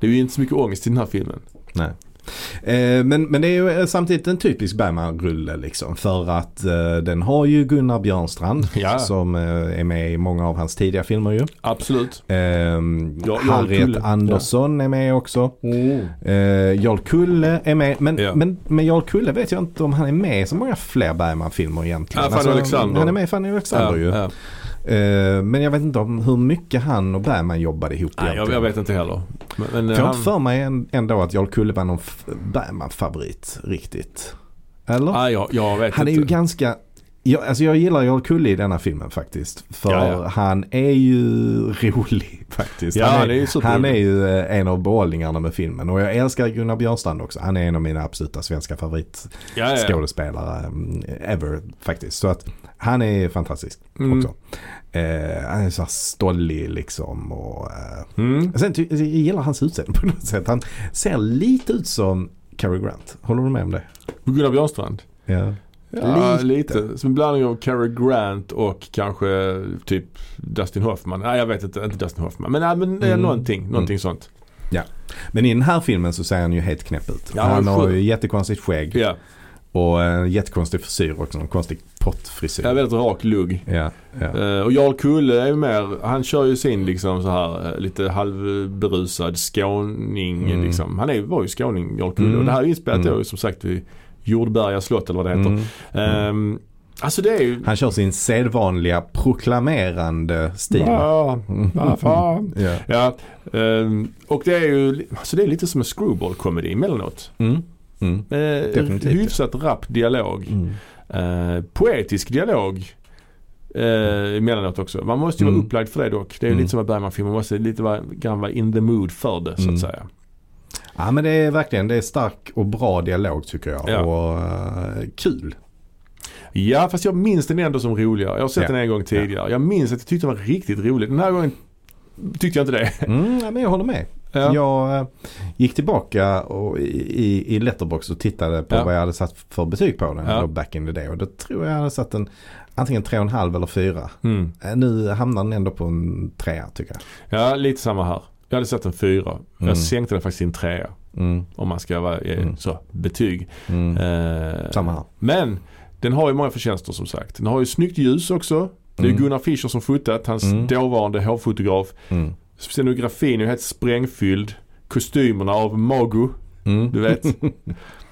Det är ju inte så mycket ångest i den här filmen. Nej. Eh, men, men det är ju eh, samtidigt en typisk Bergman-rulle liksom. För att eh, den har ju Gunnar Björnstrand *laughs* Ja. som eh, är med i många av hans tidiga filmer ju. Absolut. Eh, Jarl Harriet. Andersson är med också. Eh, Jarl Kulle är med. Men, Ja. men med Jarl Kulle vet jag inte om han är med i så många fler Bergman-filmer egentligen. Alltså, Ja, Fanny Alexander. Han är med i Fanny Alexander ju. Eh, men jag vet inte om hur mycket han och Bergman jobbade ihop Nej, jag, jag vet inte heller. Men, men har han, inte för mig ändå att Jarl Kulle var någon Bergman-favorit riktigt. Eller? nej, jag, jag vet han är inte. ju ganska, jag, alltså jag gillar Jarl Kulle i denna filmen faktiskt. För Ja, ja. han är ju *laughs* rolig faktiskt. Ja, han, är superrolig. han är ju eh, en av behållningarna med filmen. Och jag älskar Gunnar Björnstrand också. Han är en av mina absoluta svenska favoritskådespelare eh, ever faktiskt. Så att han är fantastisk Mm. också. Eh, han är så stollig liksom. Och, eh, Mm. Sen jag gillar hans utseende på något sätt. Han ser lite ut som Cary Grant. Håller du med om det? Gunnar Björnstrand. Ja. Ja, Lite. lite. Som en blandning av Cary Grant och kanske typ Dustin Hoffman. Nej jag vet inte, inte Dustin Hoffman. Men, nej, men mm. Mm. någonting, någonting sånt. Men i den här filmen så ser han ju helt knäpp ut. Ja, han har sjukt. ju jättekonstigt skägg Ja, och en jättekonstig frisyr också. En konstig pottfrisyr. ja väldigt rak lugg. Ja, ja. Eh, och Jarl Kulle är ju mer, han kör ju sin liksom så här eh, lite halvberusad skåning Mm. liksom. Han är, var ju skåning Jarl Kulle Mm. och det här är inspelat Mm. då som sagt vid Jordberga slott eller vad det heter. Mm. Ehm, alltså ju... Han kör sin sedvanliga proklamerande stil. Ja, Mm. vad fan. *laughs* Ja. Ja, ehm, och det är ju alltså det är lite som en screwball-komedi emellanåt. Mm. Mm. Eh, hyfsat rapp dialog. Mm. Eh, poetisk dialog eh, emellanåt också. Man måste ju Mm. vara upplagd för det dock. Det är Mm. lite som en Bergman-film. Man måste lite vara, grann vara in the mood för det så Mm. att säga. Ja men det är verkligen det är stark och bra dialog tycker jag. Ja. Och eh, kul. Ja fast jag minns den ändå som roligare. Jag har sett Ja. den en gång tidigare. Jag minns att jag tyckte den var riktigt rolig. Den här gången tyckte jag inte det. Mm, ja, men jag håller med. Ja. Jag eh, gick tillbaka och i, i, Letterbox och tittade på Ja. vad jag hade satt för betyg på den. Ja. Back in the day. Och då tror jag jag hade satt en antingen 3,5 eller 4. Mm. Eh, Nu hamnar den ändå på en 3 tycker jag. Ja lite samma här. Jag hade sett en fyra. Mm. Jag sänkte den faktiskt till en trea. Mm, Om man ska vara eh, Mm. så, betyg. mm. Eh, Samma här. Men den har ju många förtjänster som sagt. Den har ju snyggt ljus också. Det är Mm. Gunnar Fischer som fotat, hans Mm. dåvarande hovfotograf. Mm. Scenografin är helt sprängfylld. Kostymerna av Mago, Mm. du vet. *laughs*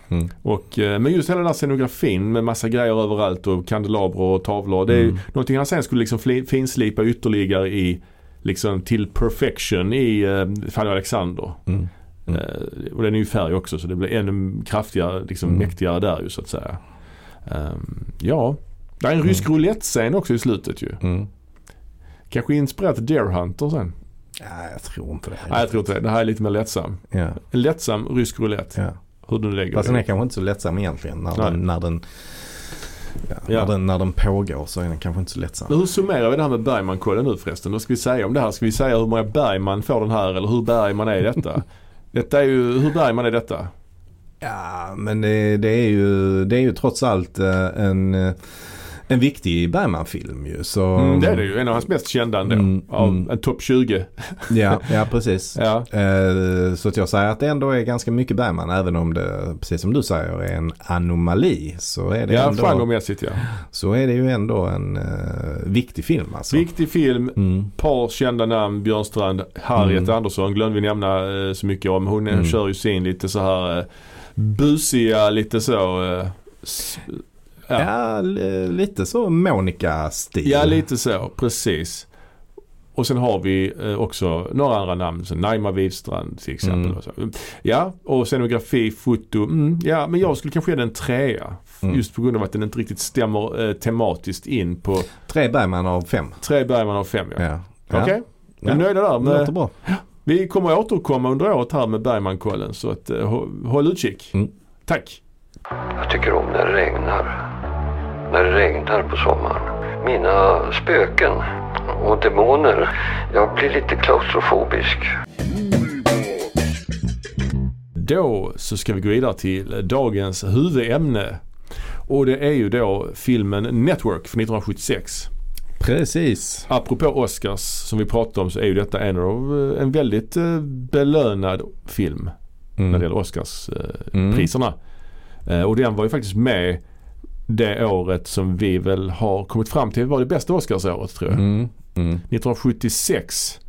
Mm. och, eh, men just hela den här scenografin med massa grejer överallt och kandelabrar och tavlor. Det är Mm. någonting han sen skulle liksom finslipa ytterligare i liksom till perfection i eh, Fanny Alexander. Mm. Mm. Eh, och den är ju färg också så det blir ännu kraftigare, liksom Mm. mäktigare där ju så att säga. Ehm, ja, det är en Mm. rysk roulette-scen också i slutet ju. Mm. Kanske inspirerat Deer Hunter sen. Ja, jag tror inte det. Nej jag tror inte det. Det här är lite mer lättsam. Ja, En lättsam rysk roulette. ja. Hur du lägger Fast den är kanske inte så lättsam egentligen. När Nej. den, när, den, ja, Ja. När, den, när den pågår så är den kanske inte så lättsam. Men hur summerar vi det här med Bergman-kollen nu förresten? Vad ska vi säga om det här? Ska vi säga hur många Bergman får den här eller hur Bergman är detta? *laughs* detta är ju, hur Bergman är detta? Ja, men det, det, är ju, det är ju trots allt eh, en, eh, en viktig Bergman-film ju. Så, Mm, det är det ju. En av hans mest kända ändå. Mm, av mm. en topp 20. *laughs* Ja, ja precis. Ja. Eh, Så att jag säger att det ändå är ganska mycket Bergman. Även om det, precis som du säger, är en anomali. Så är det, Ja, ändå, genremässigt ja. så är det ju ändå en eh, viktig film alltså. Viktig film. Mm. Par kända namn. Björnstrand, Harriet Mm. Andersson glömde vi nämna eh, så mycket om. Hon eh, Mm. kör ju sin lite så här eh, busiga, lite så. Ja. Ja, li- lite så Monica-stil. ja, lite så. Precis. Och sen har vi eh, också några andra namn. Så Naima Widstrand till exempel. Mm. Och så. Ja, och scenografi, foto. Mm, ja, men jag skulle kanske ge den en trea. Mm. Just på grund av att den inte riktigt stämmer eh, tematiskt in på Tre Bergman av fem. tre Bergman av fem. Ja. Ja. Okej, Ja. är nöjda där? Det låter Med, bra. vi kommer att återkomma under året här med Bergman-kollen så att, eh, hå- håll utkik. Mm. Tack. Jag tycker om när det regnar. När det regnar på sommaren. Mina spöken och demoner. Jag blir lite klaustrofobisk. Då så ska vi gå vidare till dagens huvudämne. Och det är ju då filmen Network från 1976. Precis. Apropå Oscars som vi pratade om så är ju detta en av en väldigt eh, belönad film när det Mm. gäller Oscarspriserna. Mm. Eh, priserna. Eh, och den var ju faktiskt med det året som vi väl har kommit fram till var det bästa Oscarsåret tror jag. Mm. Mm. 1976.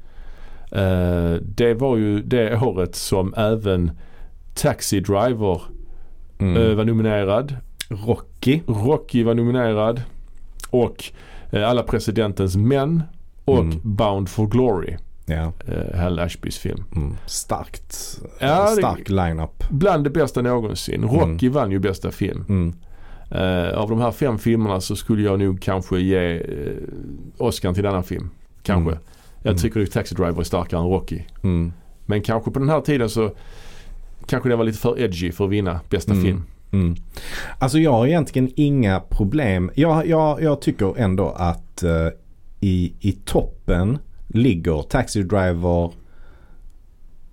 Eh, det var ju det året som även Taxi Driver Mm. eh, var nominerad. Rocky. Rocky var nominerad. Och eh, Alla Presidentens Män. Och Mm. Bound for Glory. Ja. Eh, Hal Ashbys film. Mm. Starkt. Ja, Stark line-up. Bland det bästa någonsin. Rocky vann ju bästa film. Mm. Eh, av de här fem filmerna så skulle jag nog kanske ge eh, Oscar till denna film. Kanske. Mm. Jag Mm. tycker nog Taxi Driver är starkare än Rocky. Mm. Men kanske på den här tiden så kanske det var lite för edgy för att vinna bästa Mm. film. Mm. Alltså jag har egentligen inga problem. Jag, jag, jag tycker ändå att eh, i, i toppen ligger Taxi Driver,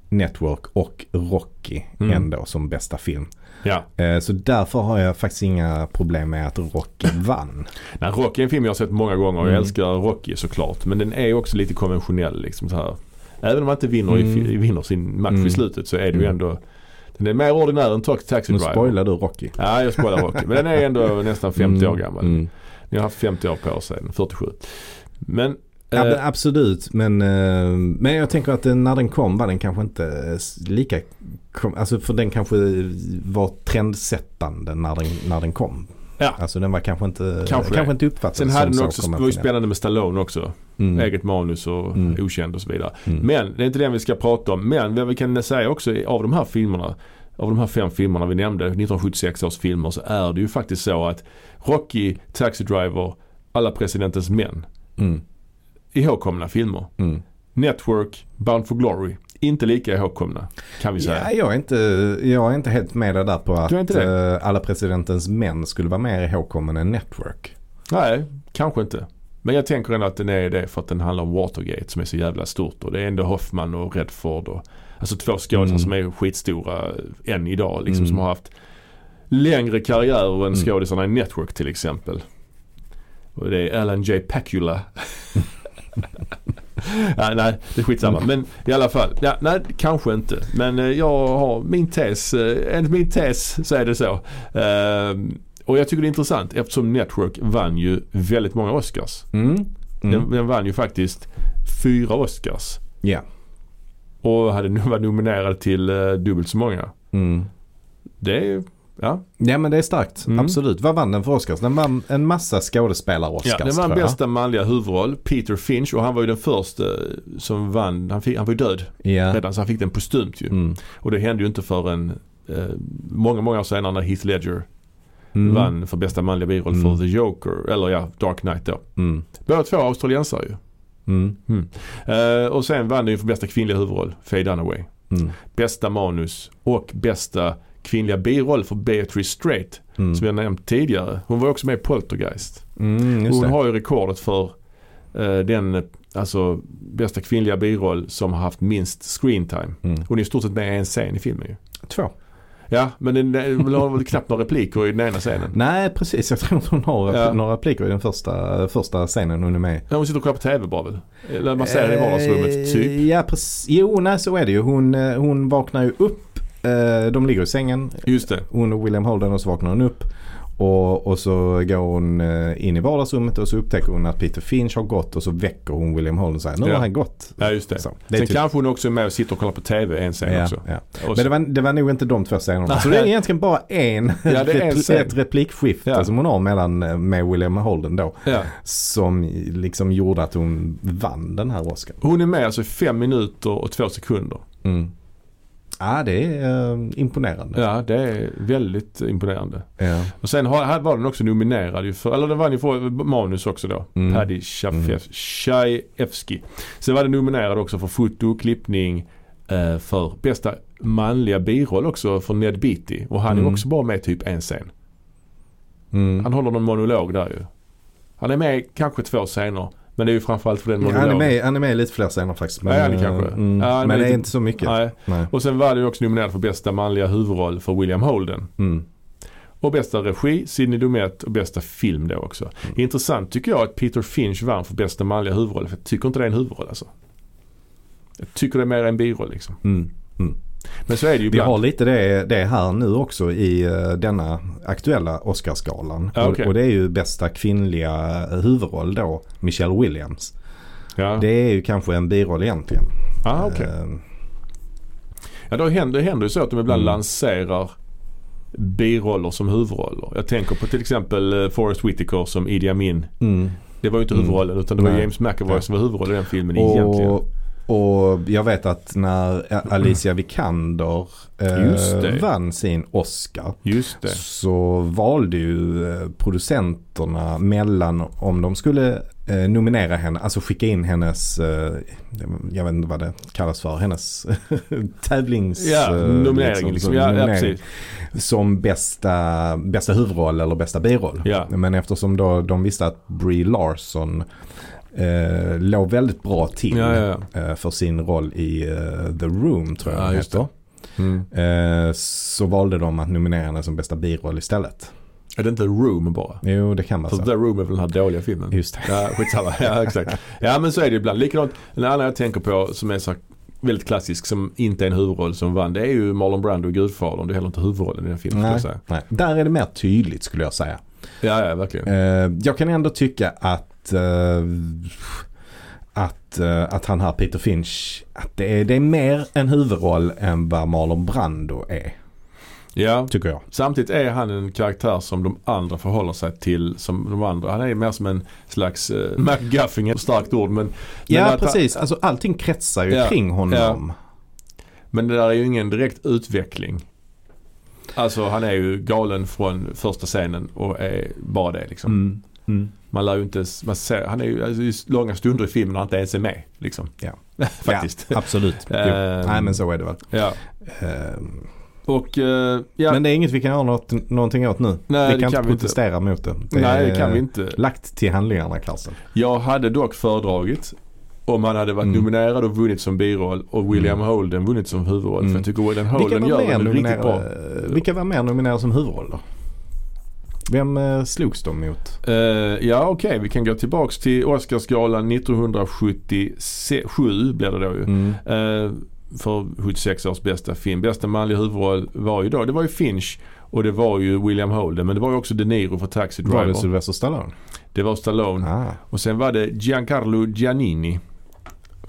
Network och Rocky Mm. ändå som bästa film. Ja. Eh, så därför har jag faktiskt inga problem med att Rocky *laughs* vann. Nej, Rocky är en film jag har sett många gånger och jag Mm. älskar Rocky såklart. Men den är ju också lite konventionell liksom så här. Även om man inte vinner, i, Mm. vinner sin match Mm. i slutet så är det ju Mm. ändå den är mer ordinär än Taxi Taxi Nu Driver. spoilar du Rocky. Ja, jag spoilar Rocky. Men den är ändå *laughs* nästan 50 år Mm, gammal. mm. Ni har haft 50 år på er sedan, 47. Men, Ja, eh, men absolut, men, eh, men jag tänker att den, när den kom var den kanske inte lika, alltså för den kanske var trendsättande när den, när den kom. Ja. Alltså den var kanske inte, Kanske kanske, inte uppfattad sen hade den så också, det var ju spännande med Stallone också. Mm. Eget manus och Mm. okänd och så vidare. Mm. Men det är inte det vi ska prata om. Men vad vi kan säga också av de här filmerna, av de här fem filmerna vi nämnde, 1976 års filmer, så är det ju faktiskt så att Rocky, Taxi Driver, Alla Presidentens Män, Mm. Ihågkomna filmer. Mm. Network, Bound for Glory, inte lika ihågkomna kan vi säga. Ja, jag, är inte, jag är inte helt med dig där på att eh, alla presidentens män skulle vara mer ihågkommen än Network. Nej, kanske inte. Men jag tänker ändå att den är det för att den handlar om Watergate som är så jävla stort. Och det är ändå Hoffman och Redford och alltså två skådespelare Mm. som är skitstora än idag. Liksom, Mm. Som har haft längre karriärer än Mm. skådisarna i Network till exempel. Och det är Alan J. Pacula. *laughs* *laughs* ja, nej, det är skitsamma. Men i alla fall, ja, nej kanske inte. Men eh, jag har min tes, eh, enligt min tes så är det så. Ehm, och jag tycker det är intressant eftersom Network vann ju väldigt många Oscars. Mm. Den, Mm. den vann ju faktiskt fyra Oscars. Ja. Och hade nu varit nominerad till uh, dubbelt så många. Mm. Det är, ja. Ja men det är starkt, Mm. absolut. Vad vann den för Oscars? Den vann en massa skådespelare-Oscars ja den vann bästa manliga huvudroll, Peter Finch. Och han var ju den första som vann, han, fick, han var ju död Ja. redan så han fick den postumt ju. Mm. Och det hände ju inte förrän uh, många, många år senare när Heath Ledger Mm. vann för bästa manliga biroll Mm. för The Joker, eller ja, Dark Knight då. Mm. Båda två australiensare ju. Mm. Eh, och sen vann den ju för bästa kvinnliga huvudroll, Faye Dunaway. Mm. Bästa manus och bästa kvinnliga biroll för Beatrice Straight Mm. som jag nämnt tidigare. Hon var också med i Poltergeist. Mm, Hon det. har ju rekordet för eh, den alltså bästa kvinnliga biroll som har haft minst screen time. Mm. Hon är i stort sett med i en scen i filmen ju. Två. Ja, men den, den har väl knappt några repliker i den ena scenen. Nej precis, jag tror inte hon har Ja. några repliker i den första, första scenen hon är med. Ja, Hon sitter och kollar på TV bara väl? Eller man ser henne i vardagsrummet, typ. Eh, Ja precis. Jo nej så är det ju. Hon, eh, hon vaknar ju upp. Eh, De ligger i sängen. Just det. Hon och William Holden och så vaknar hon upp. Och, och så går hon eh, in i vardagsrummet och så upptäcker hon att Peter Finch har gått och så väcker hon William Holden och säger nu Ja. har han gått. Ja, just det. Så, det Sen typ- kanske hon också är med och sitter och kollar på TV en scen ja, också. ja. Men det var, det var nog inte de två scenerna. Så det är egentligen bara en, Ja, det är en ett replikskifte Ja. som hon har mellan, eh, med William Holden då. Som liksom gjorde att hon vann den här Oscar. Hon är med alltså fem minuter och två sekunder. Mm. Ja det är eh, imponerande. Ja, det är väldigt imponerande. Ja. Och sen har, här var den också nominerad ju för, eller den vann ju för manus också då. Mm. Paddy Chayefsky. Sen var den nominerad också för foto, klippning, eh, för bästa manliga biroll också för Ned Beatty. Och han är Mm. också bara med typ en scen. Mm. Han håller någon monolog där ju. Han är med kanske två scener. Men det är ju framförallt för den Ja, han, monologen. är med, han är med i lite fler scener faktiskt. Men, Ja, det kanske. Mm, Ja, men med det är inte så mycket. Nej. Nej. Och sen var det ju också nominerad för bästa manliga huvudroll för William Holden. Mm. Och bästa regi, Sidney Lumet och bästa film då också. Mm. Intressant tycker jag att Peter Finch vann för bästa manliga huvudroll. För jag tycker inte det är en huvudroll alltså. Jag tycker det är mer en biroll liksom. Mm. Men så är det ju Vi ibland. har lite det, det här nu också i eh, denna aktuella Oscarsgalan. Ja, okej. och, och det är ju bästa kvinnliga huvudroll då, Michelle Williams. Ja, Det är ju kanske en biroll egentligen. ah, okej. Eh, ja då händer, det händer ju så att de ibland Mm. lanserar biroller som huvudroller. Jag tänker på till exempel eh, Forrest Whitaker som Idi Amin. mm. Det var ju inte Mm. huvudrollen utan det var Nej. James McAvoy som var huvudroll i den filmen egentligen. Och, jag vet att när Alicia Vikander eh, vann sin Oscar så valde ju eh, producenterna mellan om de skulle eh, nominera henne, alltså skicka in hennes, eh, jag vet inte vad det kallas för, hennes *laughs* tävlings... Ja, eh, nominering liksom. som Ja, ja, nominering som bästa, bästa huvudroll eller bästa biroll. Ja. Men eftersom då de visste att Brie Larson eh, låg väldigt bra till Ja, ja, ja. eh, för sin roll i eh, The Room tror jag Ja, just heter. Mm. Eh, så valde de att nominera henne som bästa biroll istället. Är det inte Room bara? Jo, det kan vara För så. The Room är väl den här dåliga filmen? Just det. Ja, skitsamma. Ja, exakt. Ja, men så är det ibland. Likadant, en annan jag tänker på som är så väldigt klassisk som inte är en huvudroll som vann. Det är ju Marlon Brando i Gudfadern. Det är heller inte huvudrollen i den filmen Nej, nej. Där är det mer tydligt skulle jag säga. Ja, ja verkligen. Jag kan ändå tycka att eh, att, eh, att han här Peter Finch, att det är, det är mer en huvudroll än vad Marlon Brando är. Ja, Tycker jag. samtidigt är han en karaktär som de andra förhåller sig till som de andra. Han är mer som en slags uh, MacGuffin, ett starkt ord men. men Ja att han- precis, alltså allting kretsar ju Ja, kring honom. Men det där är ju ingen direkt utveckling. Alltså han är ju galen från första scenen och är bara det liksom. Mm. Mm. Man lär ju inte, man ser, han är ju alltså, långa stunder i filmen när han inte ens är med liksom. Ja. *laughs* Faktiskt. Ja, absolut. *laughs* Jo. Ehm. Nej men så är det väl. Ja. Ehm, Och eh, ja, Men det är inget vi kan göra något, någonting åt nu. Nej, vi det kan, kan inte vi inte. protestera mot det. det nej det kan vi inte. Lagt till handlingarna Karlsson. Jag hade dock föredragit om han hade varit Mm. nominerad och vunnit som biroll och William Mm. Holden vunnit som huvudroll. Mm. För jag tycker William Vilka Holden var, gör det riktigt bra. nominerade, vilka var mer nominerade som huvudroll då? Vem eh, slogs de mot? Eh, ja okej, vi kan gå tillbaks till Oscarsgalan 1977 blir det då ju. Mm. Eh, för 76 års bästa film. Bästa manliga huvudroll var ju då, det var ju Finch och det var ju William Holden men det var ju också De Niro för Taxi Var Driver. det Sylvester Stallone? Det var Stallone. Ah. Och sen var det Giancarlo Giannini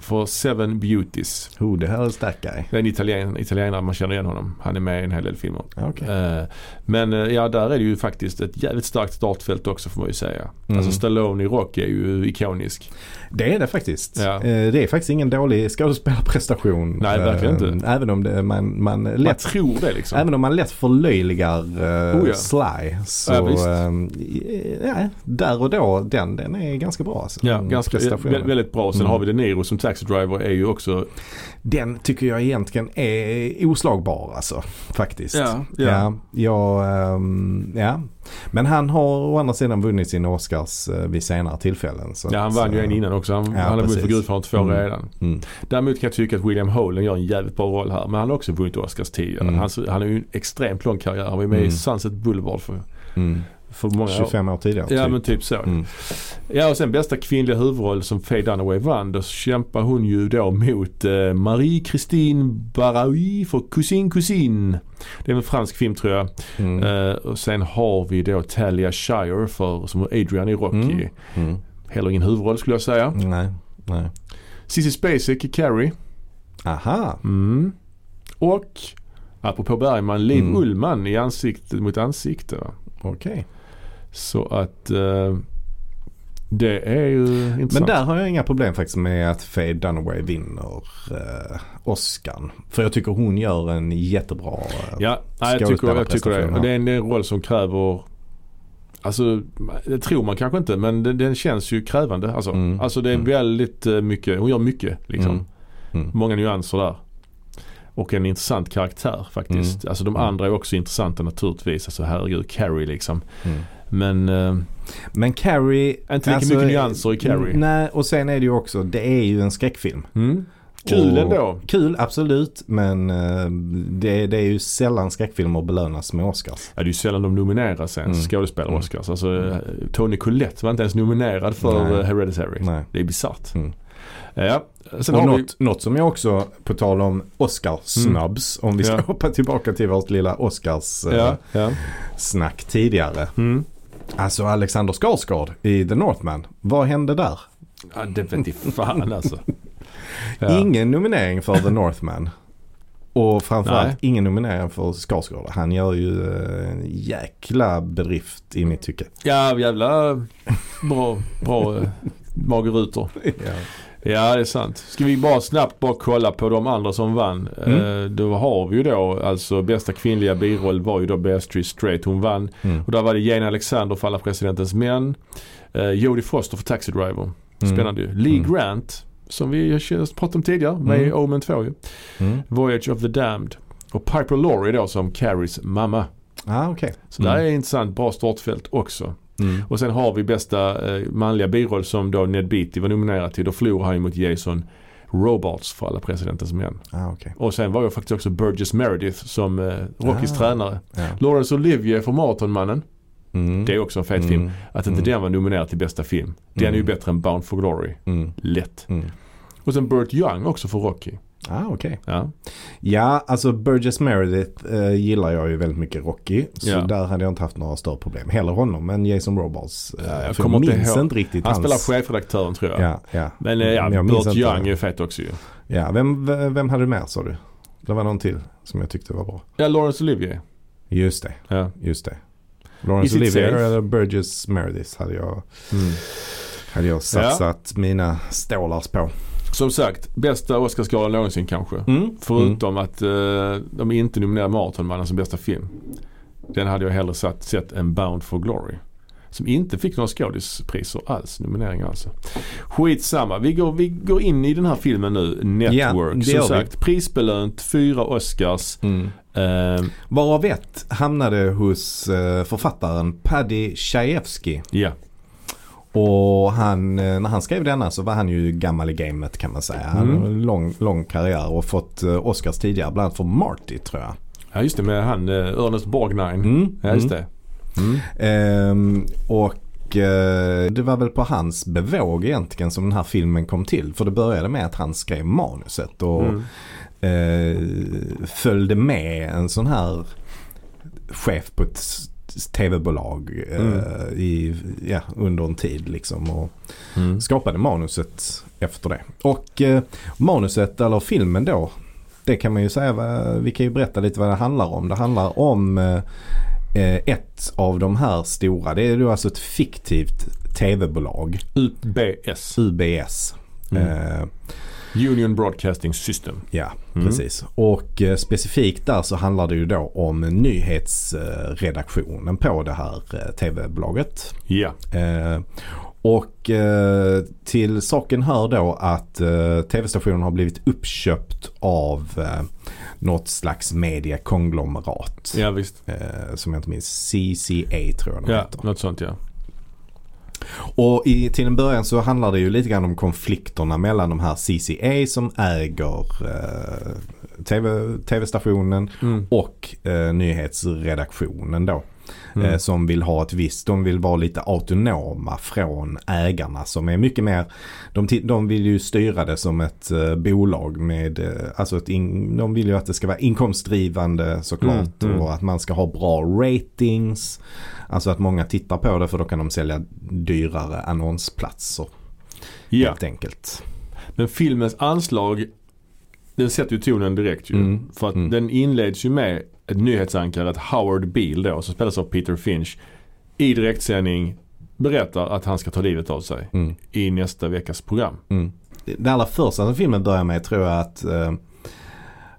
för Seven Beauties. Oh, det här är stark guy. Det är en italien, italienare, man känner igen honom. Han är med i en hel del filmer. Ah, okej. Eh, Men eh, ja, där är det ju faktiskt ett jävligt starkt startfält också får man ju säga. Mm. Alltså Stallone i Rock är ju ikonisk. Det är det faktiskt. Ja. Eh, Det är faktiskt ingen dålig skådespelarprestation. Nej, verkligen inte. Även om det, man, man Man lätt tror det liksom. Även om man lätt förlöjligar uh, Oh ja. Sly så Ja, ehm, ja, där och då den, den är ganska bra. Alltså, Ja, ganska, väldigt bra. Sen Mm. har vi De Niro som Taxi Driver är ju också Den tycker jag egentligen är oslagbar alltså. Faktiskt. Ja, ja. Ja, ja, ehm, ja. Men han har å andra sidan vunnit sina Oscars uh, vid senare tillfällen. Så Ja han vann ju eh, en innan också. Han, Ja, han har vunnit för. Gudfadern två Mm. redan. Mm. Däremot kan jag tycka att William Holden gör en jävligt bra roll här. Men han har också vunnit Oscars tidigare. Mm. Han, han har ju en extremt lång karriär. Han var ju med i Mm. Sunset Boulevard för, Mm. För många år. 25 år tidigare. Ja typ. men typ så. Mm. Ja och sen bästa kvinnliga huvudroll som Faye Dunaway vann. Då kämpar hon ju då mot eh, Marie-Christine Baraui för Cousin Cousin. Det är en fransk film tror jag. Mm. Eh, och sen har vi då Talia Shire för, som Adrian i Rocky. Mm. Mm. Heller ingen huvudroll skulle jag säga. Nej, nej. Sissy Spacek i Carrie. Aha. Mm. Och apropå Bergman, Liv Mm. Ullman i Ansikte mot ansikte. Okej. Så att eh, det är ju Men intressant. där har jag inga problem faktiskt med att Faye Dunaway vinner uh, Oscarn. För jag tycker hon gör en jättebra uh, Ja, nej, jag, tycker, jag tycker det. Och det är en, roll som kräver Alltså det tror man kanske inte men den, den känns ju krävande. Alltså, Mm. alltså det är Mm. väldigt eh, mycket, hon gör mycket liksom. Mm. Mm. Många nyanser där. Och en intressant karaktär faktiskt. Alltså de Mm. andra är också intressanta naturligtvis. Alltså herregud, Carrie liksom. Mm. Men eh, Men Carrie... inte lika mycket nyanser i Carrie. Nej, och sen är det ju också, det är ju en skräckfilm. Mm. Kul ändå. Kul, absolut. Men eh, det, det är ju sällan skräckfilmer belönas med Oscars. Ja, det är ju sällan de nomineras ens, Mm. skådespelare-Oscars. Alltså, eh, Tony Collette var inte ens nominerad för Nej. eh, Hereditary. Nej. Det är bisarrt. Mm. Ja, sen och har något, vi... något som jag också, på tal om Oscars-snubs, om vi ska Ja. hoppa tillbaka till vårt lilla Oscars-snack Ja, ja. tidigare. Mm. Alltså Alexander Skarsgård i The Northman. Vad hände där? ja det vet inte fan alltså. Ja. *laughs* Ingen nominering för The Northman. Och framförallt Nej. ingen nominering för Skarsgård. Han gör ju eh, en jäkla bedrift i mitt tycke. Ja, jävla bra, bra eh, magerutor. *laughs* Ja, det är sant. Ska vi bara snabbt bara kolla på de andra som vann. Mm. Eh, då har vi ju då alltså bästa kvinnliga biroll var ju då Beatrice Straight. Hon vann. Mm. Och där var det Jane Alexander för Alla Presidentens Män. Eh, Jodie Foster för Taxi Driver. Mm. Spännande ju. Lee Mm. Som som vi pratat om tidigare med Mm. Omen 2 ju. Mm. Voyage of the Damned. Och Piper Laurie då som Carries mamma. Ah, okej. Så där är intressant, bra startfält också. Mm. Och sen har vi bästa eh, manliga biroll som då Ned Beatty var nominerad till. Då förlorade han ju mot Jason Robards för Alla Presidentens Män. Ah, okej. Och sen var ju faktiskt också Burgess Meredith som eh, Rockys Ah. tränare. Ja. Laurence Olivier för Maratonmannen. Mm. Det är också en fet film. Mm. Att inte Mm. den var nominerad till bästa film. Den är ju Mm. bättre än Bound for Glory. Mm. Lätt. Och sen Burt Young också för Rocky. Ah, okej. Ja. Ja, alltså Burgess Meredith eh, gillar jag ju väldigt mycket Rocky. Så Ja. där hade jag inte haft några större problem. Hellre honom än Jason Robards. Eh, Ja, jag jag minns ihåg. inte riktigt Han hans... spelar chefredaktören tror jag. Ja, ja. Men eh, ja, Men jag Burt Young är fet också ju. ja. Vem, vem hade du med sa du? Det var någon till som jag tyckte var bra. Ja, Laurence Olivier. Just det, Ja. just det. It Olivier eller Burgess Meredith hade jag, Mm. hade jag satsat mina stålars på. Som sagt, bästa Oscarsgalan någonsin kanske. Mm. Förutom att eh, de inte nominerade Marathonmannen som bästa film. Den hade jag hellre satt, sett än Bound for Glory. Som inte fick några skådispriser alls, nomineringar alltså. Skitsamma, vi går, vi går in i den här filmen nu, Network. gör som vi. sagt, prisbelönt, fyra Oscars. Mm. Eh, Varav ett hamnade hos eh, författaren Paddy Chayefsky. ja, Och han, eh, när han skrev denna så var han ju gammal i gamet kan man säga. Han Mm. har en lång, lång karriär och fått eh, Oscars tidigare. Bland annat för Marty tror jag. ja just det med han eh, Ernest Borgnine. Mm. Ja just Mm. det. Mm. Ehm, och det var väl på hans bevåg egentligen som den här filmen kom till. För det började med att han skrev manuset och Mm. eh, följde med en sån här chef på ett tv-bolag eh, Mm. i, ja, under en tid liksom. Och Mm. skapade manuset efter det. Och eh, manuset eller filmen då. Det kan man ju säga, vi kan ju berätta lite vad det handlar om. Det handlar om eh, eh, ett av de här stora. Det är då alltså ett fiktivt tv-bolag. UBS. UBS. Mm. Union Broadcasting System. ja, Mm. precis. Och eh, specifikt där så handlar det ju då om nyhetsredaktionen på det här eh, tv-bolaget. Ja. Eh, och eh, till saken hör då att eh, tv-stationen har blivit uppköpt av eh, något slags mediekonglomerat. Ja visst. Eh, som jag inte minns, CCA tror jag de Ja, heter. något sånt ja. Och i, till en början så handlar det ju lite grann om konflikterna mellan de här CCA som äger eh, TV, tv-stationen Mm. och eh, nyhetsredaktionen då. Mm. Eh, som vill ha ett visst, de vill vara lite autonoma från ägarna som är mycket mer, de, de vill ju styra det som ett eh, bolag med, eh, alltså ett in, de vill ju att det ska vara inkomstdrivande såklart Mm, mm. och att man ska ha bra ratings. Alltså att många tittar på det för då kan de sälja dyrare annonsplatser Ja, helt enkelt. men filmens anslag den sätter ju tonen direkt ju. Mm. För att Mm. den inleds ju med ett nyhetsankare, ett Howard Beale då, som spelas av Peter Finch. I direktsändning berättar att han ska ta livet av sig Mm. i nästa veckas program. Mm. Det allra första som filmen börjar med tror jag att eh,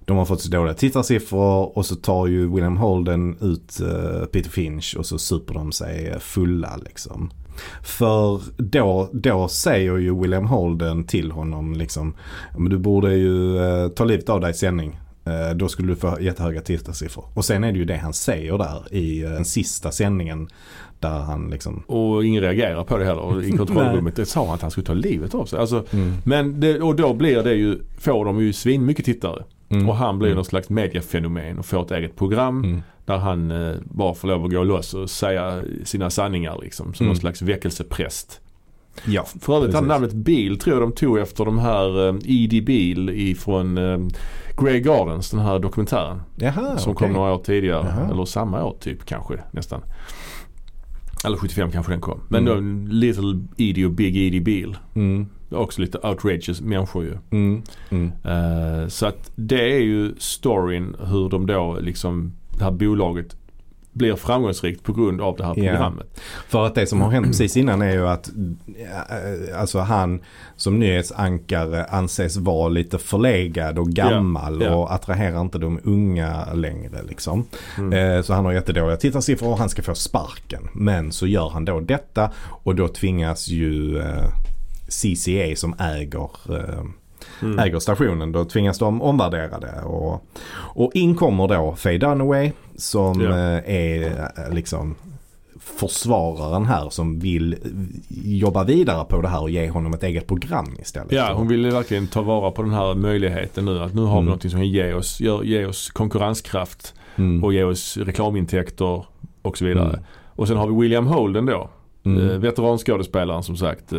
de har fått så dåliga tittarsiffror och så tar ju William Holden ut eh, Peter Finch och så super de sig fulla liksom. För då, då säger ju William Holden till honom liksom, "Ja, men du borde ju eh, ta livet av dig i sändning. Eh, då skulle du få jättehöga tittarsiffror. Och sen är det ju det han säger där i den sista sändningen. Där han liksom, Och ingen reagerar på det heller. I *laughs* kontrollrummet det sa han att han skulle ta livet av sig. Alltså, mm, men det, och då blir det ju, får de ju svin mycket tittare. Mm, Och han blir mm, någon slags mediefenomen och får ett eget program. mm, Där han eh, bara får lov att gå loss och säga sina sanningar liksom. Som Mm. någon slags väckelsepräst. ja, För övrigt, han Precis. namnet Bill tror jag de tog efter de här eh, E.D. Bill ifrån eh, Grey Gardens, den här dokumentären. Jaha, som okej. kom några år tidigare. Jaha. Eller samma år typ kanske nästan. Eller 75 kanske den kom. Men Mm. då Little Edie och Big Edie Bill. Mm, också lite outrageous människor ju. mm, mm. Eh, så att det är ju storyn hur de då liksom, det här bolaget blir framgångsrikt på grund av det här Ja. programmet. För att det som har hänt precis innan är ju att ja, eh, alltså han som nyhetsankare anses vara lite förlegad och gammal Ja, ja. och attraherar inte de unga längre liksom. Mm. Eh, Så han har jättedåliga tittarsiffror och han ska få sparken. Men så gör han då detta och då tvingas ju CCA som äger Mm. äger stationen. Då tvingas de omvärdera det. Och, och in kommer då Faye Dunaway som Ja. eh, är eh, liksom försvararen här som vill jobba vidare på det här och ge honom ett eget program istället. Ja, hon ville verkligen ta vara på den här möjligheten nu. Att nu har vi Mm. någonting som kan ge oss, ge oss konkurrenskraft mm. och ge oss reklamintäkter och så vidare. Mm. Och sen har vi William Holden då. Mm. Veteranskådespelaren som sagt.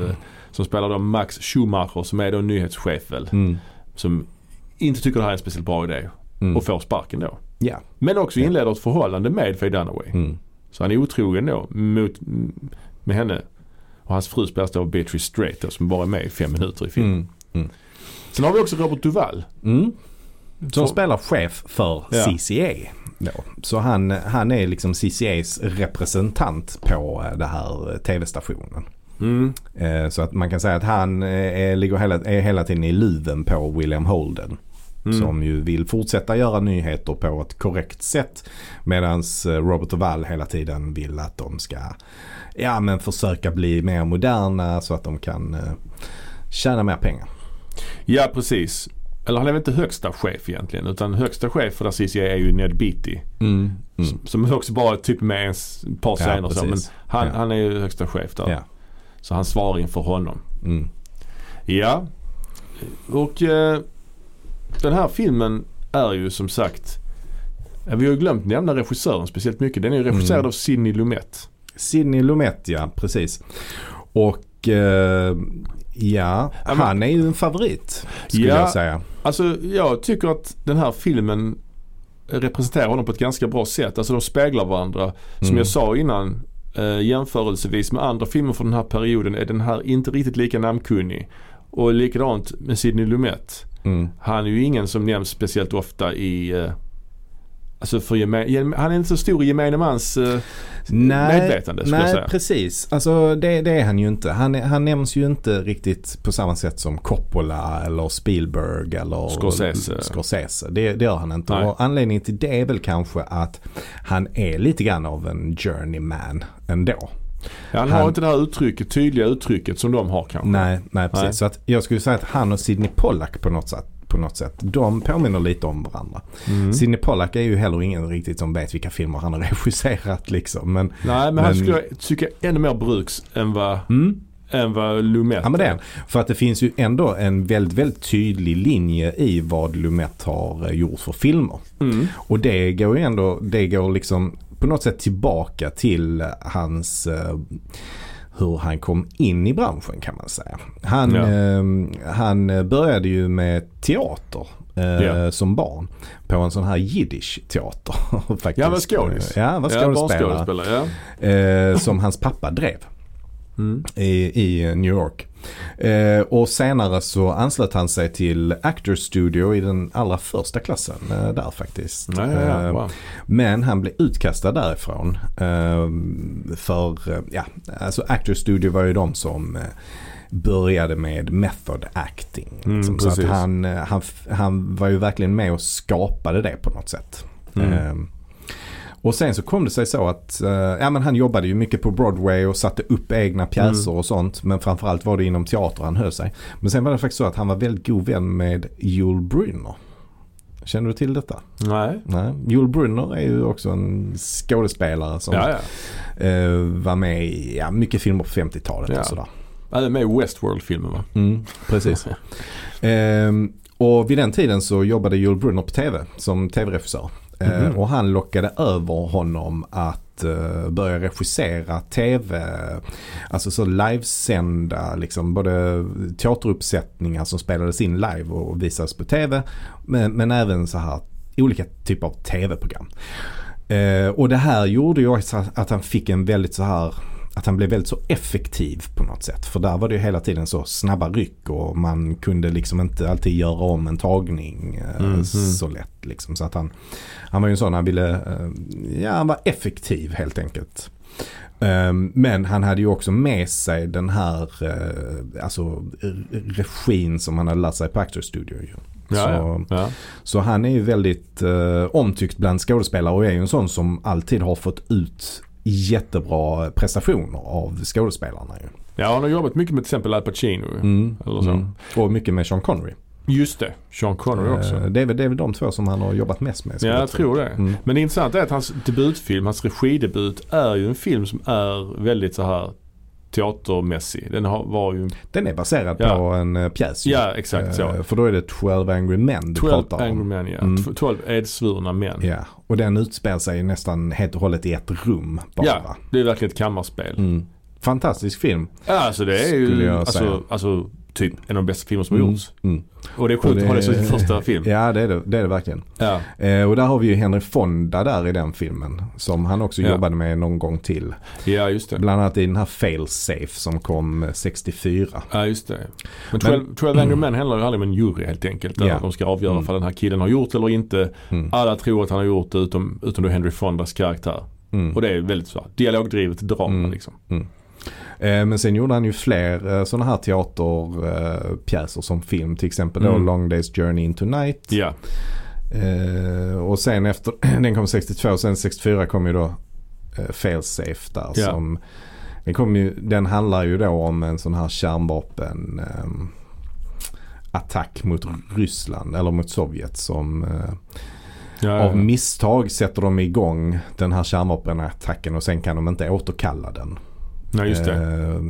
Som spelar då Max Schumacher som är då nyhetschef väl. Mm. Som inte tycker det här är en speciellt bra idé Mm. och får sparken då. Ja. Men också inleder ett förhållande med Faye Dunaway. Mm. Så han är otrogen då mot, med henne. Och hans fru spelas då av Beatrice Straight då, som bara är med i fem minuter i filmen. Mm. Sen har vi också Robert Duvall. Mm. Som spelar chef för Ja. CCA. Då. Så han, han är liksom CCAs representant på eh, det här eh, tv-stationen. Mm. Eh, Så att man kan säga att han eh, är, ligger hela, är hela tiden i luven på William Holden. Mm. Som ju vill fortsätta göra nyheter på ett korrekt sätt. Medan Robert Duvall hela tiden vill att de ska ja, men försöka bli mer moderna så att de kan eh, tjäna mer pengar. Ja precis. Eller han är väl inte högsta chef egentligen utan högsta chef för CCA är ju Ned Beatty. Mm. Som, som också bara typ med ett par Ja, scener så. Men han, Ja. han är ju högsta chef där. Ja. Så han svarar inför honom. Mm. Ja. Och eh, den här filmen är ju som sagt vi har ju glömt nämna regissören speciellt mycket. Den är ju regisserad Mm. av Sidney Lumet. Sidney Lumet ja, precis. Och eh, ja, men- han är ju en favorit skulle Ja. jag säga. Alltså jag tycker att den här filmen representerar honom på ett ganska bra sätt. Alltså de speglar varandra. Som Mm. jag sa innan eh, jämförelsevis med andra filmer från den här perioden är den här inte riktigt lika namnkunnig. Och likadant med Sidney Lumet. Mm. Han är ju ingen som nämns speciellt ofta i eh, Alltså för geme- gem- han är inte så stor i gemene mans eh, medvetande skulle nej jag säga. precis. Alltså det, det är han ju inte. Han, han nämns ju inte riktigt på samma sätt som Coppola eller Spielberg eller Scorsese. Scorsese. Det, det gör han inte. Nej. Och anledningen till det är väl kanske att han är lite grann av en journeyman ändå. Ja, han, han- har inte det här uttrycket, tydliga uttrycket som de har kanske. Nej, nej precis. Nej. Så att jag skulle säga att han och Sidney Pollack på något sätt, på något sätt de påminner lite om varandra. Mm. Sidney Pollack är ju heller ingen riktigt som vet vilka filmer han har *laughs* regisserat liksom. Men, Nej men, han Men- skulle jag tycka ännu mer bruks än vad, mm, än vad Lumet ja men det är han. För att det finns ju ändå en väldigt, väldigt tydlig linje i vad Lumet har eh, gjort för filmer. Mm. Och det går ju ändå, det går liksom på något sätt tillbaka till hans eh, hur han kom in i branschen kan man säga. Han, Ja. eh, han började ju med teater eh, Ja. som barn. På en sån här jiddisch teater. *laughs* faktiskt. Ja, var skådis. Ja, var Ja, skådespelare. ja. eh, som hans pappa drev Mm. i, i New York. Eh, och senare så anslöt han sig till Actors Studio i den allra första klassen eh, där faktiskt. Ja, ja, ja. Eh, Wow. men han blev utkastad därifrån. Eh, för, ja, alltså Actors Studio var ju de som eh, började med method acting. Mm, liksom. så att han, han, han var ju verkligen med och skapade det på något sätt. Mm. Eh, och sen så kom det sig så att eh, ja, men han jobbade ju mycket på Broadway och satte upp egna pjäser Mm. och sånt. Men framförallt var det inom teater han höll sig. Men sen var det faktiskt så att han var väldigt god vän med Joel Brynner. Känner du till detta? Nej. Nej. Joel Brynner är ju också en skådespelare som Ja, ja. eh, var med i ja, mycket filmer på 50-talet Ja. och sådär. Även med i Westworld-filmen va? Mm, precis. *laughs* Ehm, och vid den tiden så jobbade Joel Brynner på tv som tv-regissör. Mhm. och han lockade över honom att eh, börja regissera tv, alltså så livesända liksom både teateruppsättningar som spelades in live och visades på tv. Men, men även så här olika typer av tv-program. Eh, och det här gjorde ju också att han fick en väldigt så här att han blev väldigt så effektiv på något sätt. För där var det ju hela tiden så snabba ryck och man kunde liksom inte alltid göra om en tagning Mhm. så lätt. Liksom. Så att han, han var ju en sån, han ville, eh, ja han var effektiv helt enkelt. Ehm, Men han hade ju också med sig den här eh, alltså, re- regin som han hade lärt sig på Actors Studio. Ju. Ja, så, ja. så han är ju väldigt omtyckt bland skådespelare och är ju en sån som alltid har fått ut jättebra prestationer av skådespelarna. Ju. Ja, han har jobbat mycket med till exempel Al Pacino. Mm, Eller så. mm. Och mycket med Sean Connery. Just det, Sean Connery också. Eh, Det är, väl, det är väl de två som han har jobbat mest med. Ja, jag tro. tror det. Mm. Men det intressanta är att hans debutfilm, hans regidebut, är ju en film som är väldigt så här teatermässig. Den har, var ju, Den är baserad Ja. på en uh, pjäs. ja exakt så. Eh, För då är det 12 Angry Men du 12 pratar om. Angry Men ja. Mm. Tw- 12 edsvurna män. Ja, och den utspelar sig nästan helt och hållet i ett rum bara. Ja, det är verkligen ett kammarspel. Mm. Fantastisk film. Ja, alltså det är Skulle ju säga. alltså, alltså typ en av de bästa filmer som har Mm, gjorts. mm. Och det är sjukt att ha det som sin första film. Ja det är det, det, är det verkligen. Ja. Eh, och där har vi ju Henry Fonda där i den filmen. Som han också Ja. jobbade med någon gång till. ja, just det. Bland annat i den här Fail Safe som kom eh, 64. Ja, just det. Men Men- 12, 12 Angry Men handlar ju aldrig om en jury helt enkelt. Där Ja. de ska avgöra Mm. om den här killen har gjort eller inte. Mm. Alla tror att han har gjort det utom, utom då Henry Fondas karaktär. Mm. Och det är väldigt så här, dialogdrivet drama Mm. liksom. Eh, men sen gjorde han ju fler eh, sådana här teaterpjäser eh, som film. Till exempel då Mm. Long Days Journey into Night. Ja, och sen efter, *clears throat* den kom 62 och sen 64 kom ju då eh, Fail Safe där. Ja. Som, den, kom ju, den handlar ju då om en sån här kärnvapen attack mot Ryssland eller mot Sovjet som ja, ja. av misstag sätter de igång den här kärnvapenattacken och sen kan de inte återkalla den. Ja just det. Eh,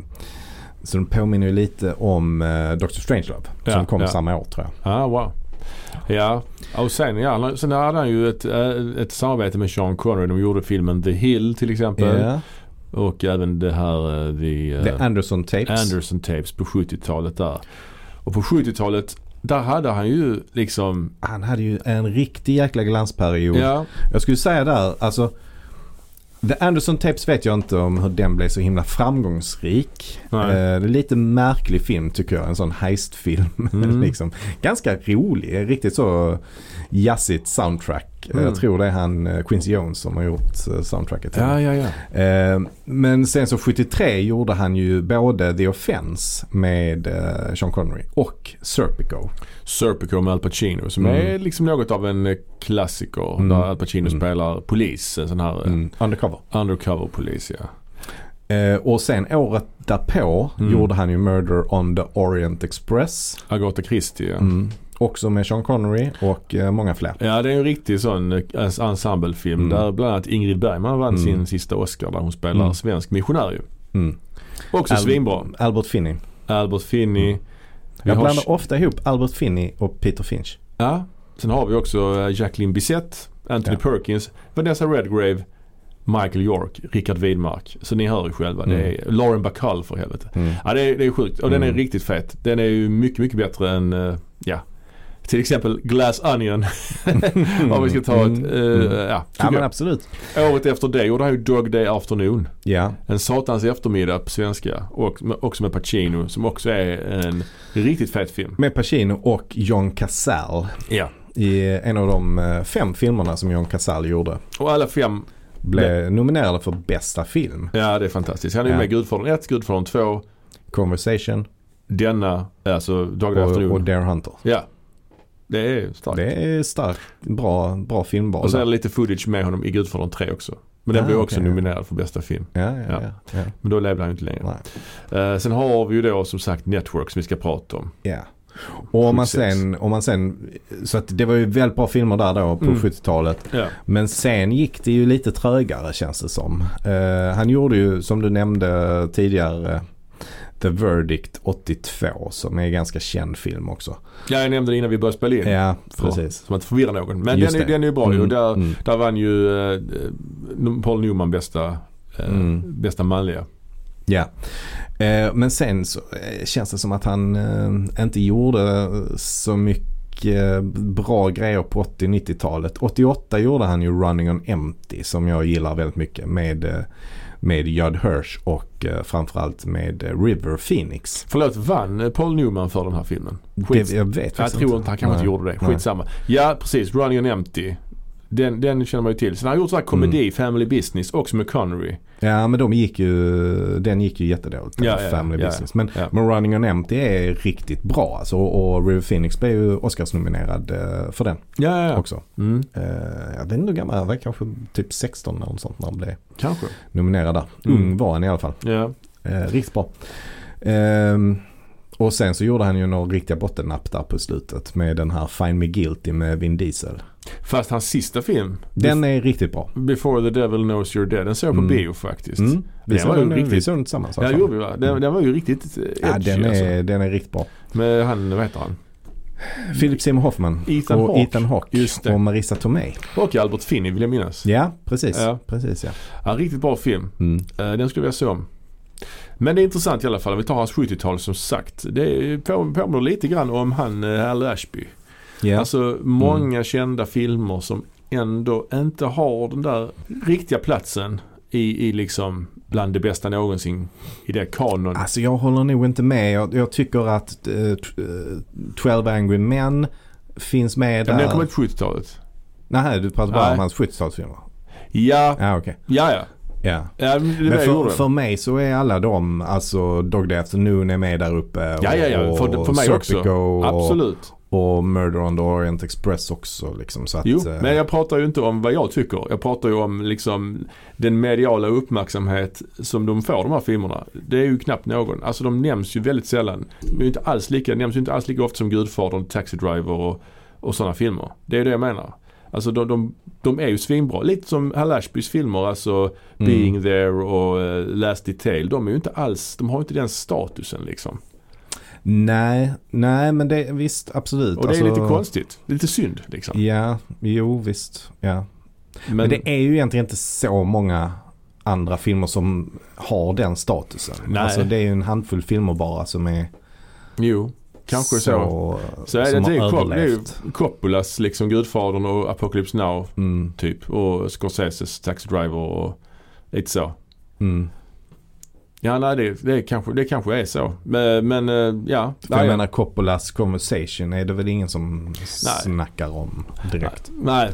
så den påminner ju lite om eh, Dr. Strangelove som Ja, kom ja. samma år tror jag. Ja, wow. Ja, och sen, ja, sen hade han ju ett, eh, ett samarbete med Sean Connery. De gjorde filmen The Hill till exempel. Ja. Och även det här The, The Anderson Tapes. Anderson Tapes på 70-talet där. Och på 70-talet, där hade han ju liksom, Han hade ju en riktig jäkla glansperiod. ja, Jag skulle säga där, alltså The Anderson Tapes vet jag inte om hur den blev så himla framgångsrik. Nej. Eh, lite märklig film tycker jag. En sån heistfilm. *laughs* Mm. liksom. Ganska rolig. Riktigt så jazzigt soundtrack. Eh, Mm. Jag tror det är han eh, Quincy Jones som har gjort eh, soundtracket. ja, ja, ja. Eh, men sen så 73 gjorde han ju både The Offense med eh, Sean Connery och Serpico. Serpico med Al Pacino som Mm. är liksom något av en klassiker. Mm. Där Al Pacino Mm. spelar polis, en sån här Mm. Undercover. undercover polis ja. Eh, och sen året därpå Mm. gjorde han ju Murder on the Orient Express. Agatha Christie ja. Mm. Också med Sean Connery och eh, många fler. Ja det är en riktig sån eh, ensemblefilm Mm. där bland annat Ingrid Bergman vann Mm. sin sista Oscar där hon spelar Mm. svensk missionär ju. Mm. Också Al- svinbra. Albert Finney. Albert Finney. Mm. Jag har- blandar ofta ihop Albert Finney och Peter Finch. Ja. Sen har vi också eh, Jacqueline Bisset, Anthony Ja. Perkins, Vanessa Redgrave, Michael York, Richard Widmark. Så ni hör ju själva. Mm. Det är Lauren Bacall för helvete. Mm. Ja det är, det är sjukt och den är Mm. riktigt fet. Den är ju mycket, mycket bättre än, ja. Till exempel Glass Onion. *laughs* Om vi ska ta ett, Mm. Mm. ja. Ja men absolut. Året efter det gjorde han ju Dog Day Afternoon. Ja. En satans eftermiddag på svenska. Och också med Pacino som också är en riktigt fet film. Med Pacino och John Cazale. Ja. I en av de eh, fem filmerna som John Cazale gjorde. Och alla fem, Blev nominerade för bästa film. ja det är fantastiskt. Han är ju Ja. med i Gudfadern 1, Gudfadern 2, Conversation denna, alltså Dog Day och, Afternoon. och Dare Hunter. Ja. Det är starkt. Det är starkt. Bra, bra filmval. och sen är det lite footage med honom i Gudfadern 3 också. Men den Ah, blev också ja. nominerad för bästa film. Ja, ja, Ja. Men då levde han ju inte längre. Eh, sen har vi ju då som sagt Network som vi ska prata om. Ja. Och om man, 76. sen, om man sen, så att det var ju väldigt bra filmer där då på Mm. 70-talet. Ja. Men sen gick det ju lite trögare känns det som. Eh, han gjorde ju som du nämnde tidigare The Verdict 82 som är en ganska känd film också. ja, jag nämnde det innan vi började spela in. Ja, precis. Som att förvirra någon. Men Just den är, det. den är ju bra ju. Och där, mm. där vann ju eh, Paul Newman bästa, eh, Mm. bästa manliga. Ja. Eh, men sen så eh, känns det som att han eh, inte gjorde så mycket bra grejer på 80-90-talet. 88 gjorde han ju Running on Empty som jag gillar väldigt mycket med, eh, med Judd Hirsch och eh, framförallt med eh, River Phoenix. Förlåt, vann eh, Paul Newman för den här filmen? Skit, Det, jag vet jag tror inte, han kanske inte Nej. gjorde det. Nej. Skitsamma. Ja, precis. Running on Empty. Den, den känner man ju till. Sen har han gjort sån här komedi, Mm. Family Business, också med Connery. Ja men de gick ju, den gick ju jättedåligt. Ja, ja, Family ja, Business. Men, men Running on Empty är riktigt bra alltså. Och River Phoenix blev ju Oscarsnominerad eh, för den Ja, ja, ja. också. Mm, Eh, jag vet inte hur gammal han var, kanske typ 16 eller något sånt när han blev kanske. nominerad där. Mm. Ung var han i alla fall. Ja. Eh, riktigt bra. Ehm, och sen så gjorde han ju några riktiga bottennapp där på slutet med den här Find Me Guilty med Vin Diesel. Fast hans sista film, Den är riktigt bra. Before the Devil Knows You're Dead, den såg jag på Mm. bio faktiskt. Mm. Vi, Den var såg ju den, riktigt- vi såg den tillsammans. Ja, alltså. gjorde vi va? Den, den var ju riktigt eh, Ja, edgy den alltså. är, den är riktigt bra. Med han, vad heter han? Philip Seymour Hoffman Ethan och Hawke. Ethan Hawke och Marissa Tomei. Och Albert Finney vill jag minnas. Ja, precis. Ja. precis ja. Ja, riktigt bra film. Mm. Eh, den skulle jag se om. Men det är intressant i alla fall. Vi tar hans 70-tal som sagt. Det på- påminner lite grann om han eh, Al Ashby. Ja. Alltså många kända filmer som ändå inte har den där riktiga platsen i, i liksom bland det bästa någonsin i det kanon. Alltså jag håller nog inte med. Jag, jag tycker att eh, t- eh, 12 Angry Men finns med Men där. den kom på 70-talet. Nej, du pratar bara Nej. om hans 70-talsfilmer. Ja, Ja, okej. ja, ja. Ja. ja men för, för mig så är alla de, alltså Dog Day Afternoon är med där uppe. Ja, ja, ja. Och, För, för mig Serpico också. Och, Absolut. och Murder on the Orient Express också. Liksom, så att, Jo, eh, men jag pratar ju inte om vad jag tycker. Jag pratar ju om liksom den mediala uppmärksamhet som de får de här filmerna. Det är ju knappt någon. Alltså de nämns ju väldigt sällan. De är inte alls lika, nämns ju inte alls lika ofta som Gudfadern, Taxi Driver och, och sådana filmer. Det är det jag menar. Alltså de, de, de är ju svinbra. Lite som Hal Ashbys filmer, alltså mm. Being There och eh, Last Detail. De är ju inte alls, de har inte den statusen liksom. Nej, nej men det visst absolut. Och det är Alltså, lite konstigt. Lite synd liksom. Ja, jo visst. Ja. Men, Men det är ju egentligen inte så många andra filmer som har den statusen. Nej. Alltså det är ju en handfull filmer bara som är jo, kanske så. så, Så är det, som det, är, Cop- det är ju överlevt. Coppolas liksom Gudfadern och Apocalypse Now Mm, typ. Och Scorseses Taxi Driver och lite så. mm. Ja nej det, det, kanske, det kanske är så. Men, men eh, ja. För jag nej, menar Coppolas Conversation är det väl ingen som snackar om direkt. nej,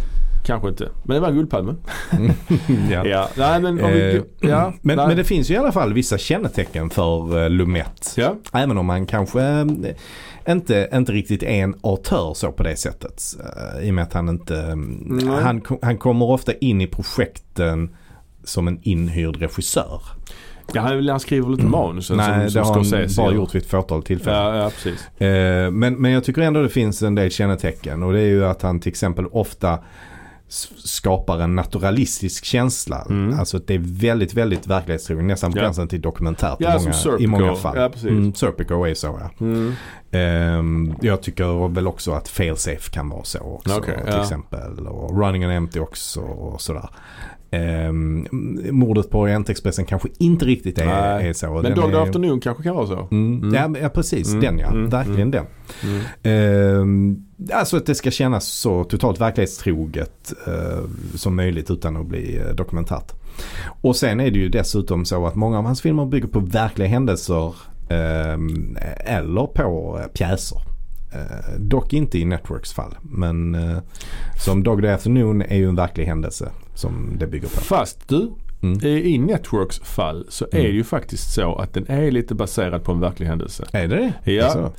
kanske inte. Men det var en Guldpalmen. *laughs* ja. Ja. Nej men om vi, Eh, ja, men, det finns ju i alla fall vissa kännetecken för uh, Lumet. Ja, Även om man kanske eh, inte, inte riktigt är en auteur så på det sättet. eh, I och med att han inte... Nej. Han, han kommer ofta in i projekten som en inhyrd regissör. ja han, han skriver lite manusen Nej, som, det som har han bara gör. gjort vid ett fåtal tillfällen. Ja, ja precis. Eh, men, men jag tycker ändå det finns en del kännetecken och det är ju att han till exempel ofta skapar en naturalistisk känsla. Mm. Alltså det är väldigt, väldigt verklighetstroget. Nästan på Ja. gränsen till dokumentärt Ja, i, som många, Serpico. i många fall. Ja, precis. Mm, Serpico är så ja. Mm. Ehm, jag tycker väl också att Failsafe kan vara så också Okej, till ja. exempel. Och Running on Empty också och sådär. Um, mordet på Orientexpressen kanske inte riktigt är, är så. Men Den Dog är, Afternoon kanske kan vara så. Mm, Mm. Ja, precis, Mm, den ja. mm, Verkligen den. Mm. Ehm, alltså att det ska kännas så totalt verklighetstroget eh, som möjligt utan att bli eh, dokumentärt. Och sen är det ju dessutom så att många av hans filmer bygger på verkliga händelser ehm, eller på eh, pjäser. Eh, dock inte i Networks fall. Men eh, som Dog Day Afternoon är ju en verklig händelse som det bygger på. Fast du, Mm. i Networks fall så är Mm. det ju faktiskt så att den är lite baserad på en verklig händelse. Är det det? Ja. Alltså,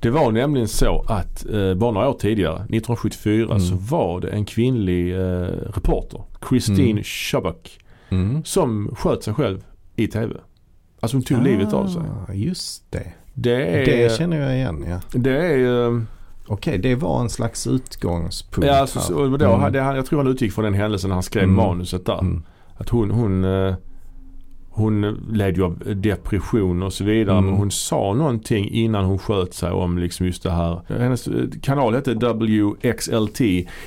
Det var nämligen så att eh, bara några år tidigare, 1974, Mm. så var det en kvinnlig eh, reporter, Christine Mm. Shabak, mm. som sköt sig själv i TV. Alltså hon tog livet av sig. Ah, Just det. Det är, Det känner jag igen ja. det är eh, Okej, det var en slags utgångspunkt. ja, alltså, så, då, Mm. hade han, jag tror han utgick från den händelsen när han skrev Mm. manuset där. Mm. Att hon, hon, eh, hon led ju av depression och så vidare. Mm. Men hon sa någonting innan hon sköt sig om liksom just det här. Hennes eh, kanal hette WXLT.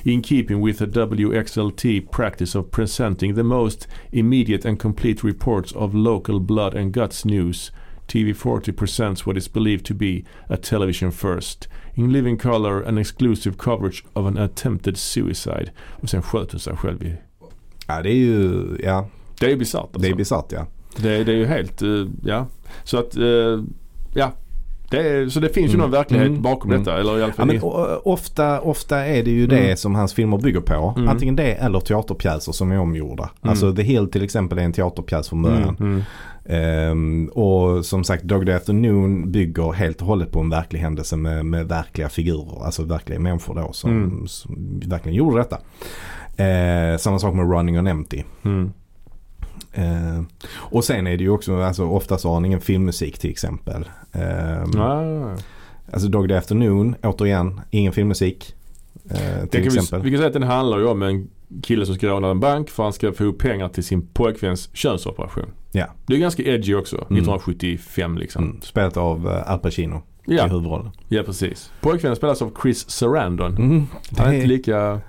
In keeping with the WXLT practice of presenting the most immediate and complete reports of local blood and guts news. TV40 presents what is believed to be a television first. In living color an exclusive coverage of an attempted suicide. Och sen sköt hon sig själv i. Ja, det är ju, ja, Det är ju bisarrt alltså. det är bisarrt ja. Det, det är ju helt, eh, ja. Så att, eh, ja. Det är, så det finns ju Mm. någon verklighet Mm. bakom Mm. detta. Eller i alla ja fall men, i- o- ofta, ofta är det ju det Mm. som hans filmer bygger på. Mm. Antingen det eller teaterpjäser som är omgjorda. Mm. Alltså The Hill till exempel är en teaterpjäs från början. Mm, mm. Ehm, och som sagt Dog Day Afternoon bygger helt och hållet på en verklig händelse med, med verkliga figurer. Alltså verkliga människor då som, Mm. som verkligen gjorde detta. Eh, samma sak med Running on Empty. Mm. Eh, och sen är det ju också, alltså ofta så har han ingen filmmusik till exempel. Eh, ja. Alltså Dog Day Afternoon, återigen, ingen filmmusik. Eh, till kan vi, exempel. vi kan säga att den handlar ju om en kille som ska råna en bank för han ska få ihop pengar till sin pojkväns könsoperation. Ja. Det är ganska edgy också. 1975 liksom. Mm, spelat av eh, Al Pacino i Ja, huvudrollen. ja, precis. Pojkvännen spelas av Chris Sarandon. Mm, Han är inte lika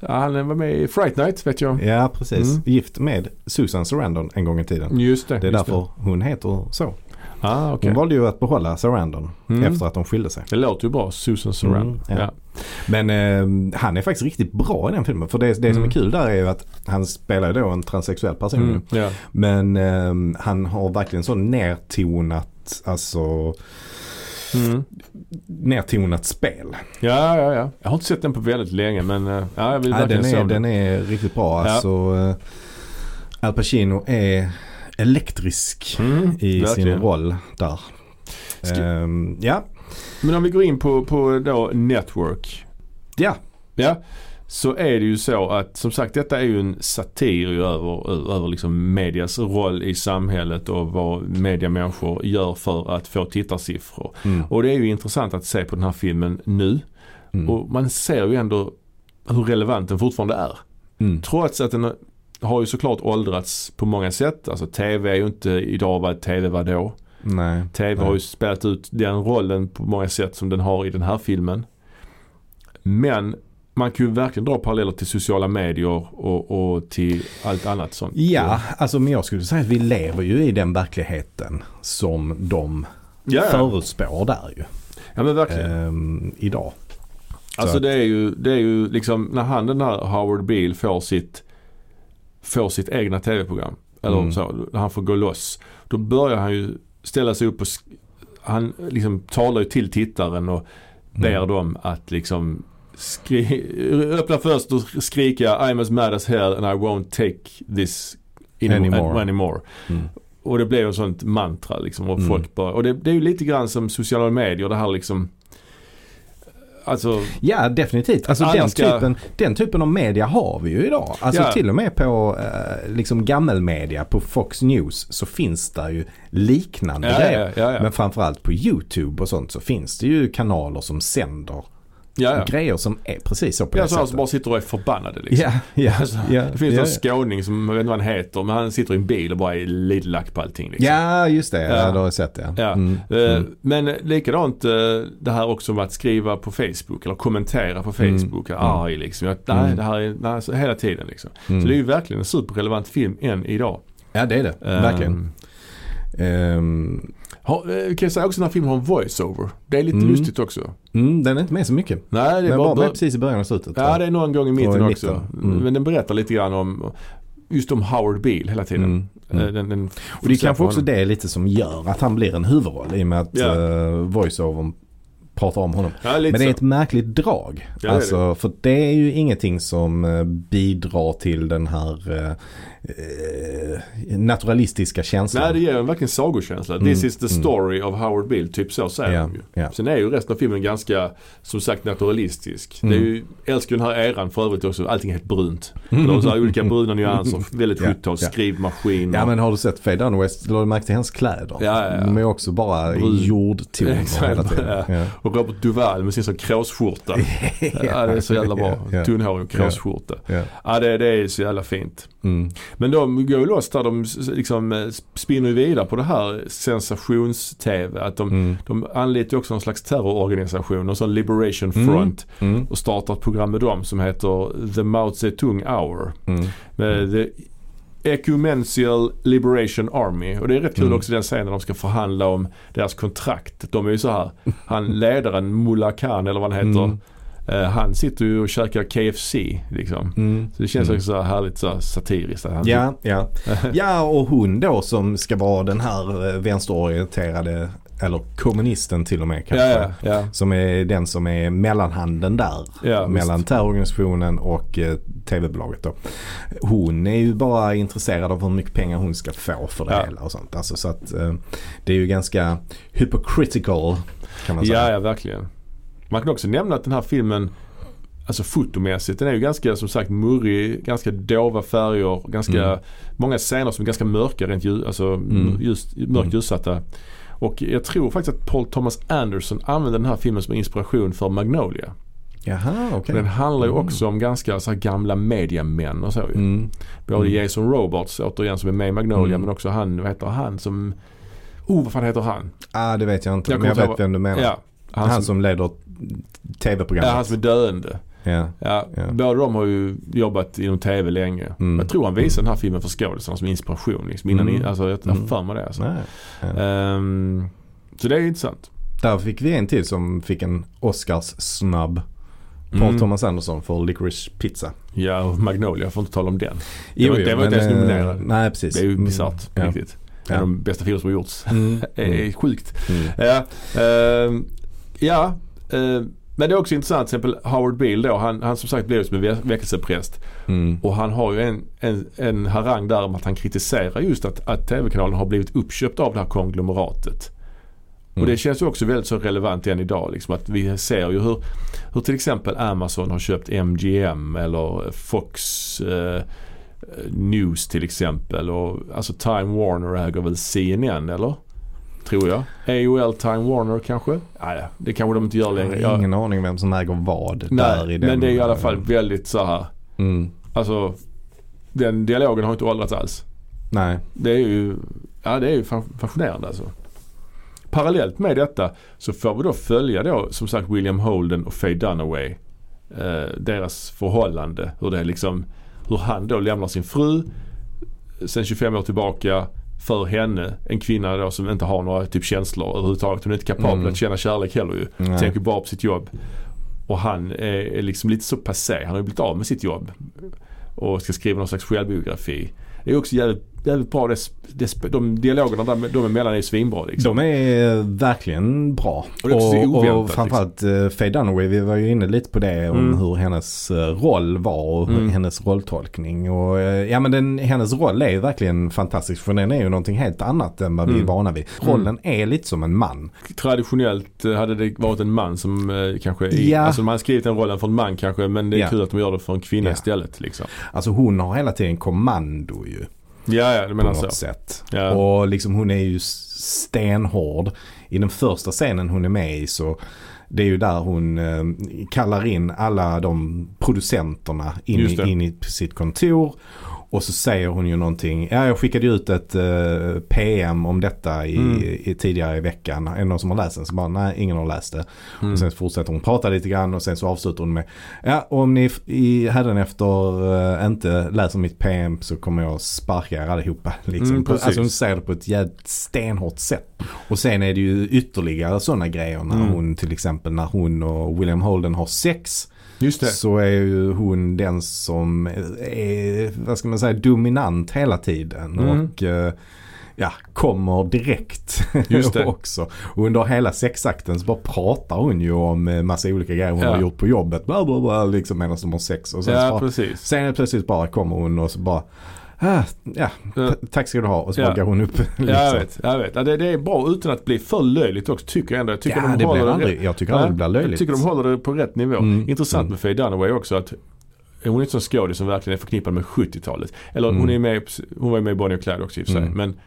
Ja, han var med i Fright Night vet jag. Ja, precis. Mm. Gift med Susan Sarandon en gång i tiden. Just det. Det är därför hon heter så. Ah, okej. Hon valde ju att behålla Sarandon Mm. efter att de skilde sig. Det låter ju bra. Susan Sarandon. Mm, ja. ja. Men eh, han är faktiskt riktigt bra i den filmen. För det, det som Mm. är kul där är ju att han spelar då en transsexuell person. Mm, ja. Men eh, han har verkligen så nertonat, alltså Mm. nertonat spel. ja, ja, ja. Jag har inte sett den på väldigt länge men eh, ja, jag vill Ja, den, är, den. den är riktigt bra. Ja. Alltså, eh, Al Pacino är elektrisk Mm, i verkligen. sin roll där. Ehm, ja, Men om vi går in på, på då Network. ja. Ja, så är det ju så att som sagt detta är ju en satir över, över liksom medias roll i samhället och vad mediamänniskor gör för att få tittarsiffror. Mm. Och det är ju intressant att se på den här filmen nu. Mm. Och man ser ju ändå hur relevant den fortfarande är. Mm. Trots att den har ju såklart åldrats på många sätt. Alltså TV är ju inte idag vad TV var då. Nej. TV Nej. har ju spelat ut den rollen på många sätt som den har i den här filmen. Men man kan ju verkligen dra paralleller till sociala medier och, och till allt annat sånt. Ja, alltså men jag skulle säga att vi lever ju i den verkligheten som de ja, förutspår där ju. ja men verkligen. Ehm, idag. Alltså det är ju, det är ju liksom när han den här Howard Beale får sitt, får sitt egna tv-program. Eller Mm. så, när han får gå loss. Då börjar han ju ställa sig upp och han liksom talar ju till tittaren och ber Mm. dem att liksom öppna först och skrika I'm as mad as hell and I won't take this in- Anymore. anymore. Mm. Och det blev en sånt mantra liksom och Mm. folk bara, och det, det är ju lite grann som sociala medier det här liksom Alltså, Ja, definitivt. Alltså den, ska- typen, den typen av media har vi ju idag. Alltså Ja. till och med på eh, liksom gammelmedia, på Fox News så finns det ju liknande ja, grejer. ja, ja, ja. Men framförallt på YouTube och sånt så finns det ju kanaler som sänder ja, ja. grejer som är precis så på Ja, det sättet. som bara sitter och är förbannade liksom. Ja, ja, *laughs* Alltså, ja, det finns ja, en skåning som, jag vet inte vad han heter, men han sitter i en bil och bara är lite lack på allting. Liksom. ja, just det. Ja. Ja. det har jag sett det. Ja. Mm, Eh, mm. Men likadant eh, det här också med att skriva på Facebook eller kommentera på Mm. Facebook. Mm. Arg liksom. Jag, nej, Mm. det här är, nej, så hela tiden liksom. Mm. Så det är ju verkligen en superrelevant film än idag. Ja, det är det. Verkligen. Um, Ehm, har, eh, kan jag säga också den här filmen har en voice-over. Det är lite Mm. lustigt också. mm, den är inte med så mycket. Nej, det är Den bara, var med precis i början och slutet. Ja, det är någon gång i mitten också. Mm. Men den berättar lite grann om just om Howard Beale hela tiden. Mm, mm. Eh, Den, den Och det är kanske också det lite som gör att han blir en huvudroll i och med att Ja. uh, voiceovern pratar om honom. Ja, Men det är ett märkligt drag. Ja, det alltså, För det är ju ingenting som eh, bidrar till den här eh, eh, naturalistiska känslan. Nej, det ger en verkligen sagokänsla. Mm, This is the mm. story of Howard Beale, typ så säger Ja, de ju. ja. Sen är ju resten av filmen ganska, som sagt, naturalistisk. Mm. Det är ju, älskar ju den här eran för övrigt också. Allting är helt brunt. De har olika bruna nyanser. *laughs* Väldigt Ja, 70-tal, ja. skrivmaskin. Ja men har du sett Faye Dunwest? Lade du märke till hennes kläder? Ja, ja, ja. De är också bara Brun. jordtoner *laughs* hela tiden. ja. Och Robert Duval med sin sån kråsskjorta. *laughs* ja, det är så jävla bra. Tunnhårig och kråsskjorta. Ja. Ja, det, det är så jävla fint. Mm. Men de går ju loss där. De liksom eh, spinner vidare på det här sensations-tv. Att de, Mm. de anlitar också någon slags terrororganisation. Någon sån Liberation Mm. Front. Mm. Och startar ett program med dem som heter The Mao Zedong Hour. Mm. Med The Ecumenical Liberation Army. Och det är rätt kul Mm. också den scenen när de ska förhandla om deras kontrakt. De är ju så här. Han *laughs* ledaren Mullah Khan eller vad han heter. Mm. eh, han sitter ju och käkar KFC liksom. Mm. Så det känns Mm. också så här härligt så satiriskt. att Han Ja, ja. *laughs* ja, och hon då som ska vara den här eh, vänsterorienterade, eller kommunisten till och med kanske. ja, ja, ja. Som är den som är mellanhanden där. Mellan visst. terrororganisationen och eh, tv-bolaget då. Hon är ju bara intresserad av hur mycket pengar hon ska få för det hela och sånt. Alltså, så att eh, det är ju ganska hypocritical kan man säga. Ja, ja, verkligen. Man kan också nämna att den här filmen Alltså fotomässigt, den är ju ganska som sagt murrig, ganska dova färger, ganska Mm. många scener som är ganska mörka rent ljus, alltså Mm. just, mörkt Mm. ljussatta. Och jag tror faktiskt att Paul Thomas Anderson använde den här filmen som inspiration för Magnolia. Jaha. För Den handlar ju Mm. också om ganska så gamla mediamän och så ju. Mm. Både Mm. Jason Roberts återigen som är med i Magnolia Mm. men också han, vad heter han som Oh vad fan heter han? Ah, det vet jag inte. Jag men jag vet vem du menar. Ja, Han, som leder ja, tv-programmet. han som är döende. Ja. Ja, Ja. Båda de har ju jobbat inom TV länge. Mm. Jag tror han visade den här filmen för skådisarna som inspiration. Liksom, innan Mm. alltså, jag har Mm. för mig det. Alltså. Ehm, så det är intressant. Där fick vi en till som fick en Oscars-snabb. Paul Mm. Thomas Anderson för Licorice Pizza. Ja, och Magnolia, får inte tala om den. Det var- det var inte ens eh, nominerad. Nej, precis. Det är ju Mm. bisarrt Ja. riktigt. Ja. En av de bästa filmer som har gjorts. Mm. *laughs* Det är sjukt. Mm. Ja, ehm, ja ehm, men det är också intressant till exempel Howard Beale då. Han, han som sagt blev som en väckelsepräst. Mm. Och han har ju en, en, en harang där om att han kritiserar just att, att TV-kanalen har blivit uppköpt av det här konglomeratet. Mm. Och det känns ju också väldigt så relevant än idag. Liksom, att vi ser ju hur, hur till exempel Amazon har köpt MGM eller Fox eh, News till exempel. Och, alltså Time Warner äger väl CNN eller? Tror jag. AOL Time Warner kanske? Nej, det kanske de inte gör Jag längre. har Jag, ingen aning vem som äger vad där i nej, den. men det är i alla fall väldigt så här. Mm. Alltså den dialogen har inte åldrats alls. Nej. Det är ju, ja det är ju fa- fascinerande alltså. Parallellt med detta så får vi då följa då som sagt William Holden och Faye Dunaway. Eh, deras förhållande. Hur det är liksom, hur han då lämnar sin fru sen 25 år tillbaka för henne. En kvinna då som inte har några typ känslor överhuvudtaget. Hon är inte kapabel Mm. att känna kärlek heller ju. Nej. Tänker bara på sitt jobb. Och han är, liksom lite så passé. Han har ju blivit av med sitt jobb. Och ska skriva någon slags självbiografi. Det är också jävligt, jävligt bra. Det, det, de dialogerna där, de emellan är svinbra liksom. De är verkligen bra. Och är oväntat, och framförallt liksom. Faye Dunaway, vi var ju inne lite på det om Mm. hur hennes eh, roll var och Mm. hennes rolltolkning. Och, eh, ja men den, hennes roll är ju verkligen fantastisk för den är ju någonting helt annat än vad vi är Mm. vana vid. Rollen är lite som en man. Traditionellt eh, hade det varit en man som eh, kanske, i, Ja. alltså man har skrivit den rollen för en man kanske men det är Ja. kul att de gör det för en kvinna Ja. istället liksom. Alltså hon har hela tiden kommando ju. Ja, ja, det på menar något så. sätt. Ja. Och liksom hon är ju stenhård. I den första scenen hon är med i så det är ju där hon eh, kallar in alla de producenterna in i, in i sitt kontor. Och så säger hon ju någonting. Ja, jag skickade ju ut ett eh, PM om detta i, Mm. i, tidigare i veckan. Är det någon som har läst den? Så bara, nej, ingen har läst det. Mm. Och sen fortsätter hon prata lite grann och sen så avslutar hon med Ja, om ni i hädanefter uh, inte läser mitt PM så kommer jag sparka er allihopa. *laughs* Liksom. Mm, alltså hon säger det på ett jävligt stenhårt sätt. Och sen är det ju ytterligare sådana grejer när Mm. hon till exempel när hon och William Holden har sex. Just det. Så är ju hon den som är, vad ska man säga, dominant hela tiden. Mm. Och eh, ja, kommer direkt Just det. *laughs* också. Och under hela sexakten så bara pratar hon ju om eh, massa olika grejer hon Ja. har gjort på jobbet. Bla, bla, bla, liksom medan de har sex. Och sen, så Ja, bara, precis. sen plötsligt bara kommer hon och så bara Ah, ja, Ja. tack ska du ha. Och så Ja. hon upp. Liksom. *laughs* Ja, jag vet. Jag vet. Ja, det, det är bra utan att bli för löjligt också tycker jag ändå. Jag tycker Ja, de det blir aldrig, jag tycker aldrig det blir löjligt. Jag tycker de håller det på rätt nivå. Mm. Intressant Mm. med Faye Dunaway också att hon är inte sån skådis som verkligen är förknippad med 70-talet. Eller hon, Mm. är med, hon var ju med i Bonnie och Clyde också i och för sig. Mm. Men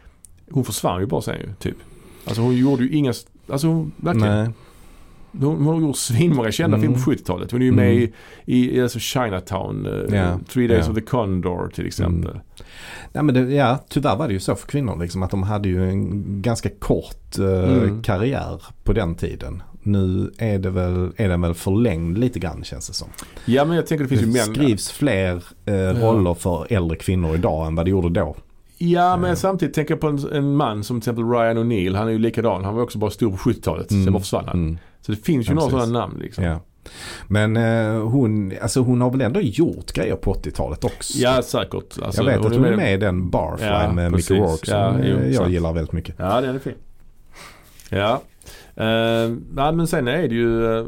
hon försvann ju bara sen ju, typ. Alltså hon gjorde ju inga, alltså hon, verkligen. Nej. Hon, har gjort svinmånga kända Mm. filmer på 70-talet. Hon är ju med Mm. i, i, i alltså Chinatown, eh, Ja. Three Days Ja. of the Condor till exempel. Ja, men det, ja, tyvärr var det ju så för kvinnor liksom att de hade ju en ganska kort eh, Mm. karriär på den tiden. Nu är, det väl, är den väl förlängd lite grann känns det som. Ja men jag tänker det finns det ju män. skrivs fler eh, roller för äldre kvinnor idag än vad det gjorde då. Ja men Ja. samtidigt tänker jag på en, en man som till exempel Ryan O'Neill. Han är ju likadan. Han var också bara stor på 70-talet. Sen bara försvann han. Mm. Så det finns ju Ja, några precis. sådana namn liksom. Ja. Men eh, hon, alltså hon har väl ändå gjort grejer på 80-talet också. Ja säkert. Alltså, jag vet att hon är med i den Barfly Ja, med precis. Mickey Rourke som Ja, eh, jo, jag sant. gillar väldigt mycket. Ja den är fin. Ja. Uh, nej men sen är det ju uh,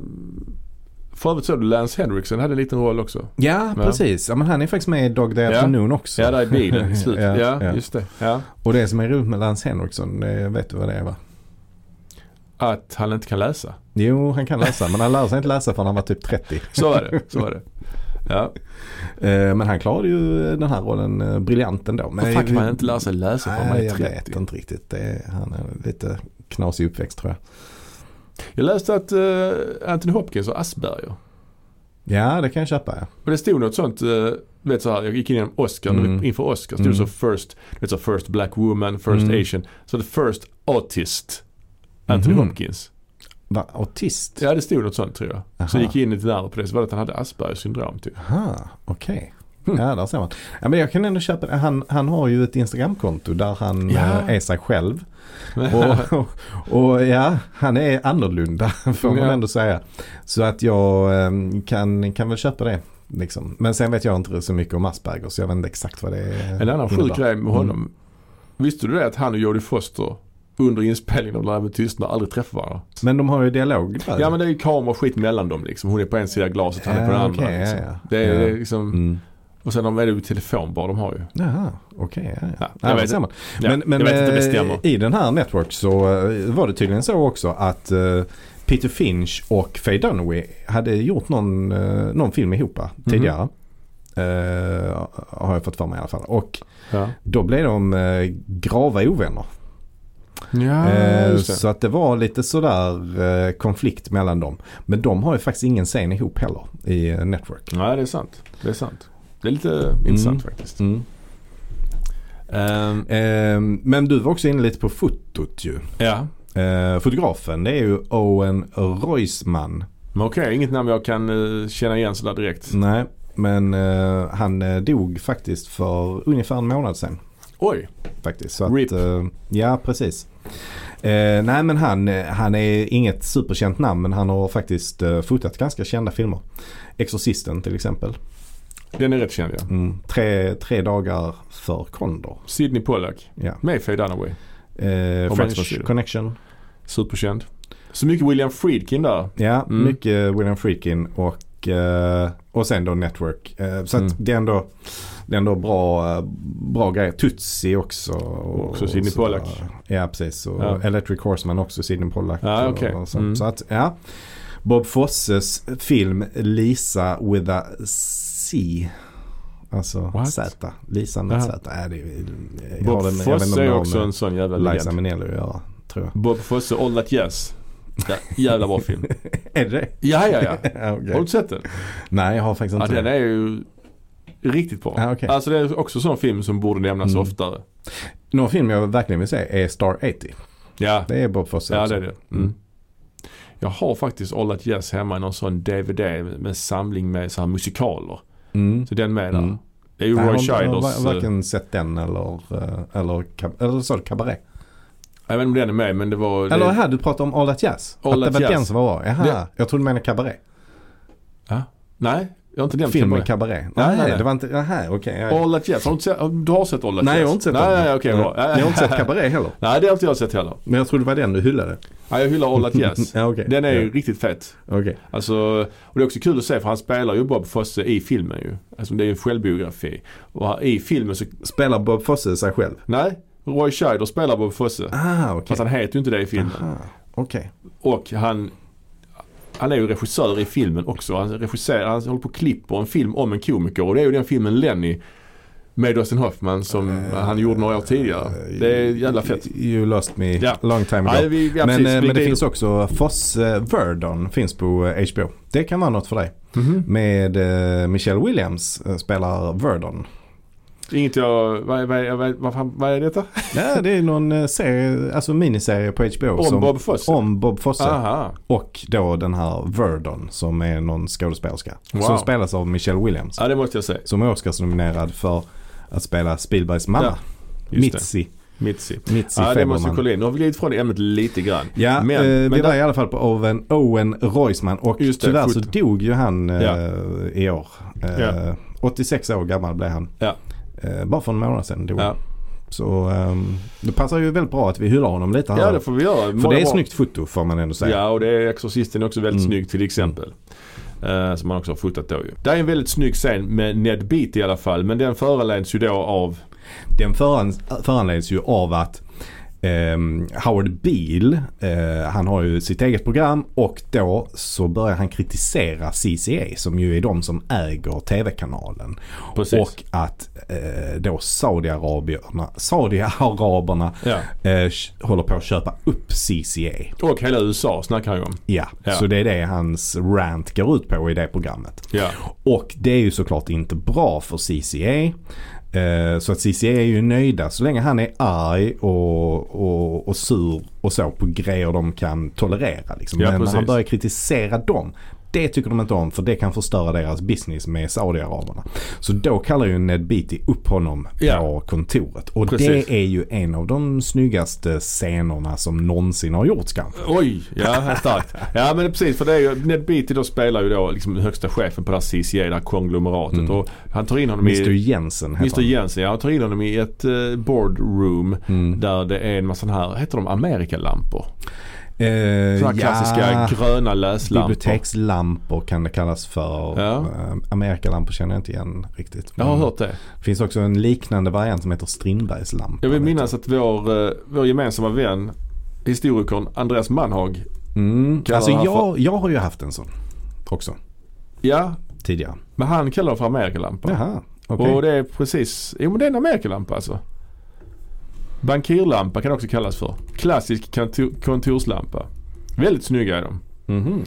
För övrigt så du Lance Henriksen hade en liten roll också. Ja, Ja. precis. Ja, men han är faktiskt med i Dog Day Ja. Afternoon också. Ja där i bilen i slutet. *laughs* Ja, ja, ja. just det. Ja. Och det som är roligt med Lance Henriksen, vet du vad det är va? Att han inte kan läsa. Jo, han kan läsa men han lär sig inte läsa förrän han var typ 30. Så var det. Så var det. Ja. *laughs* Eh, Men han klarade ju den här rollen eh, briljant ändå. Men Varför kan man inte lära sig läsa förrän man är jag 30? vet inte riktigt. Det är, han är lite knasig uppväxt tror jag. Jag läste att uh, Anthony Hopkins har Asperger. Ja, det kan jag köpa ja. Och det stod något sånt, uh, vet så här, jag gick in Oscar, Mm. inför Oscar stod Mm. så first, vet så first black woman, first Mm. asian. Så the first autist, Anthony Mhm. Hopkins. Va, autist? Ja det stod något sånt tror jag. Så Aha. gick jag in lite närmare på det så var det att han hade Aspergers syndrom typ. Aha, okej. Hmm. Ja, där ser man. Ja, men jag kan ändå köpa. Han, han har ju ett Instagramkonto där han Ja. eh, är sig själv. *laughs* Och, och, och ja, han är annorlunda *laughs* får man Ja. ändå säga. Så att jag eh, kan, kan väl köpa det. Liksom. Men sen vet jag inte så mycket om Asperger så jag vet inte exakt vad det är. En annan sjuk grej med honom. Mm. Visste du det att han och Jodie Foster under inspelningen av När med tystnad aldrig träffar varandra? Men de har ju dialog där. Ja men det är ju kamera och skit mellan dem liksom. Hon är på en sida glaset och han är på den Ja, andra. ja, liksom. ja. Det, är, Ja. det är liksom, Mm. och sen är det ju telefonbar de har ju. Jaha, okej. ja, ja. Ja, Ja, jag vet man. Ja, men men jag vet inte det eh, stämmer. i den här Network så eh, var det tydligen så också att eh, Peter Finch och Faye Dunaway hade gjort någon, någon film ihop Mhm. tidigare. Eh, har jag fått för mig i alla fall. Och Ja, då blev de grava ovänner. Ja Eh, så att det var lite sådär eh, konflikt mellan dem. Men de har ju faktiskt ingen scen ihop heller i eh, Network. Nej det är sant. Det är sant. Det är lite intressant faktiskt. Mm. Ehm, Eh, men du var också inne lite på fotot ju. ja, Eh, fotografen det är ju Owen Reusman. men okej. Inget namn jag kan eh, känna igen sådär direkt. Nej, men eh, han dog faktiskt för ungefär en månad sedan. Oj, Faktiskt. Så att, RIP. eh, ja, precis. Eh, nej men han, eh, han är inget superkänt namn men han har faktiskt eh, fotat ganska kända filmer. Exorcisten till exempel. den är rätt känd ja. Mm. Tre, tre dagar för Condor. Sidney Pollack. Ja. Med Faye Dunaway. Eh, French. Connection. Superkänd. Så mycket William Friedkin där. Ja, Mm. mycket William Friedkin och, eh, och sen då Network. Så Mm. att det är ändå, det är ändå bra, eh, bra grejer. Tutsi också. Och, Också Sidney så- Pollack. Ja, precis. Och Ja. Electric Horseman också, Sidney Pollack. Ja, och- okej. och så. Mm. så att, ja. Bob Fosses film Lisa with a C. Alltså What? Z. Lisa med. Z. Äh, det, är- jag Bob den- Fosse är också en sån jävla Liza legend. Minnelli att göra, tror jag. Bob Fosse, All That Jazz. Ja, jävla bra film. *laughs* är det? Ja, ja, ja. *laughs* Ja, okej. Har du sett den? Nej, jag har faktiskt Ja, inte den det. är ju riktigt bra. Ja, okej. Alltså det är också en sån film som borde nämnas Mm. oftare. Någon film jag verkligen vill se är Star 80. Ja, Det är Bob Fosse ja också. det är det. Mm. Jag har faktiskt All That Jazz hemma i någon sån DVD med en samling med så här musikaler. Mm. Så den med där. Mm. Det är ju Roy har, jag har eh, varken sett den eller, eh, eller, eller så cabaret. Jag vet inte om den är med men det var... Eller det, här, du pratade om All That Jazz. All att That det var Jazz. den som var bra. Jaha, Det- jag trodde du menade cabaret. Nej, jag har inte den Filmen Cabaret. Nej, Nej, nej, nej. det var inte, jaha okej. All That Jazz. Har du, sett, du har sett All That Nej, jag har inte sett nej, den. Nej, okej bra. Jag har inte sett cabaret heller. *laughs* Nej, det har inte jag sett heller. Men jag trodde det var den du hyllade. Nej, jag hyllar All That Jazz. *laughs* ja, okej. Den är ju ja. riktigt fet. Okej. Alltså, och det är också kul att se för han spelar ju Bob Fosse i filmen ju. Alltså det är ju en självbiografi. Och i filmen så, Spelar Bob Fosse sig själv? nej, Roy Scheider spelar Bob Fosse. Ah, okej. Fast han heter ju inte det i filmen. Aha, Okej. Och han, han är ju regissör i filmen också. Han regisserar, han håller på och klipper en film om en komiker. Och det är ju den filmen Lenny med Dustin Hoffman som Eh, han gjorde några år tidigare. Det är jävla fett. You lost me Ja. long time ago. Nej, vi, ja, men, eh, men det glider- finns också Fosse Verdon finns på eh, HBO. Det kan vara något för dig. Mhm. Med eh, Michelle Williams eh, spelar Verdon. Inget jag, vad, vad, vad, vad, fan- vad är detta? Ja, det är någon eh, serie, alltså miniserie på HBO. Om som, Bob Fosse? Om Bob Fosse. Aha. Och då den här Verdon som är någon skådespelerska. Wow. Som spelas av Michelle Williams. Ja, det måste jag säga. Som är Oscarsnominerad för att spela Spielbergs mamma. Ja. Mitzi. Mitzi. Mitzi Ja, det måste vi kolla in. Nu har vi glidit från ämnet lite grann. Ja, Men- eh, vi men var där- i alla fall på Owen, Owen Reusman och Just det, tyvärr så foto. dog ju han eh, Ja. i år. Eh, Ja. 86 år gammal blev han. Ja. Eh, bara för en månad sedan dog. Ja, Så ehm, det passar ju väldigt bra att vi hyllar honom lite här. ja det får vi göra. för Många det är bra- snyggt foto får man ändå säga. Ja, och det är Exorcisten också väldigt Mm. snygg till exempel. Eh, som man också har fotat då ju. Det är en väldigt snygg scen med Ned Beat i alla fall. Men den föranleds ju då av Den föran, föranleds ju av att ehm, Howard Beale, eh, han har ju sitt eget program och då så börjar han kritisera CCA som ju är de som äger tv-kanalen. Precis. Och att eh, då Saudiarabierna, Saudiaraberna Ja. eh, håller på att köpa upp CCA. Och hela USA snackar han ju om. Ja, Ja. så det är det hans rant går ut på i det programmet. Ja. Och det är ju såklart inte bra för CCA. Eh, Så att Cissi är ju nöjda så länge han är arg och, och, och sur och så på grejer de kan tolerera. Liksom. Ja, Men när han börjar kritisera dem, det tycker de inte om för det kan förstöra deras business med Saudiaraberna. Så då kallar ju Ned Beatty upp honom Ja. på kontoret. Och Precis. det är ju en av de snyggaste scenerna som någonsin har gjorts kanske. Oj, ja starkt. Ja men precis för det är ju, Ned Beatty då spelar ju då liksom högsta chefen på det här CCA, det här konglomeratet. Mm. Och han tar in honom Mr i... Jensen heter Mr Jensen, ja. Han tar in honom i ett uh, boardroom. Mm. där det är en massa här, heter de Amerikalampor? Eh, Sådana klassiska gröna läslampor. Bibliotekslampor kan det kallas för. Ja. Eh, Amerikalampor känner jag inte igen riktigt. Jag har hört det. Det finns också en liknande variant som heter Strindbergslampa. Jag vill minnas att vår, eh, vår gemensamma vän, historikern Andreas Manhag, Mm. Alltså det här jag, jag har ju haft en sån också ja, tidigare. men han kallar det för Amerikalampa. Jaha, okej. Och det är precis, jo men det är en Amerikalampa alltså. Bankirlampa kan också kallas för. Klassisk kontor, kontorslampa. Väldigt snygga är de. Mhm.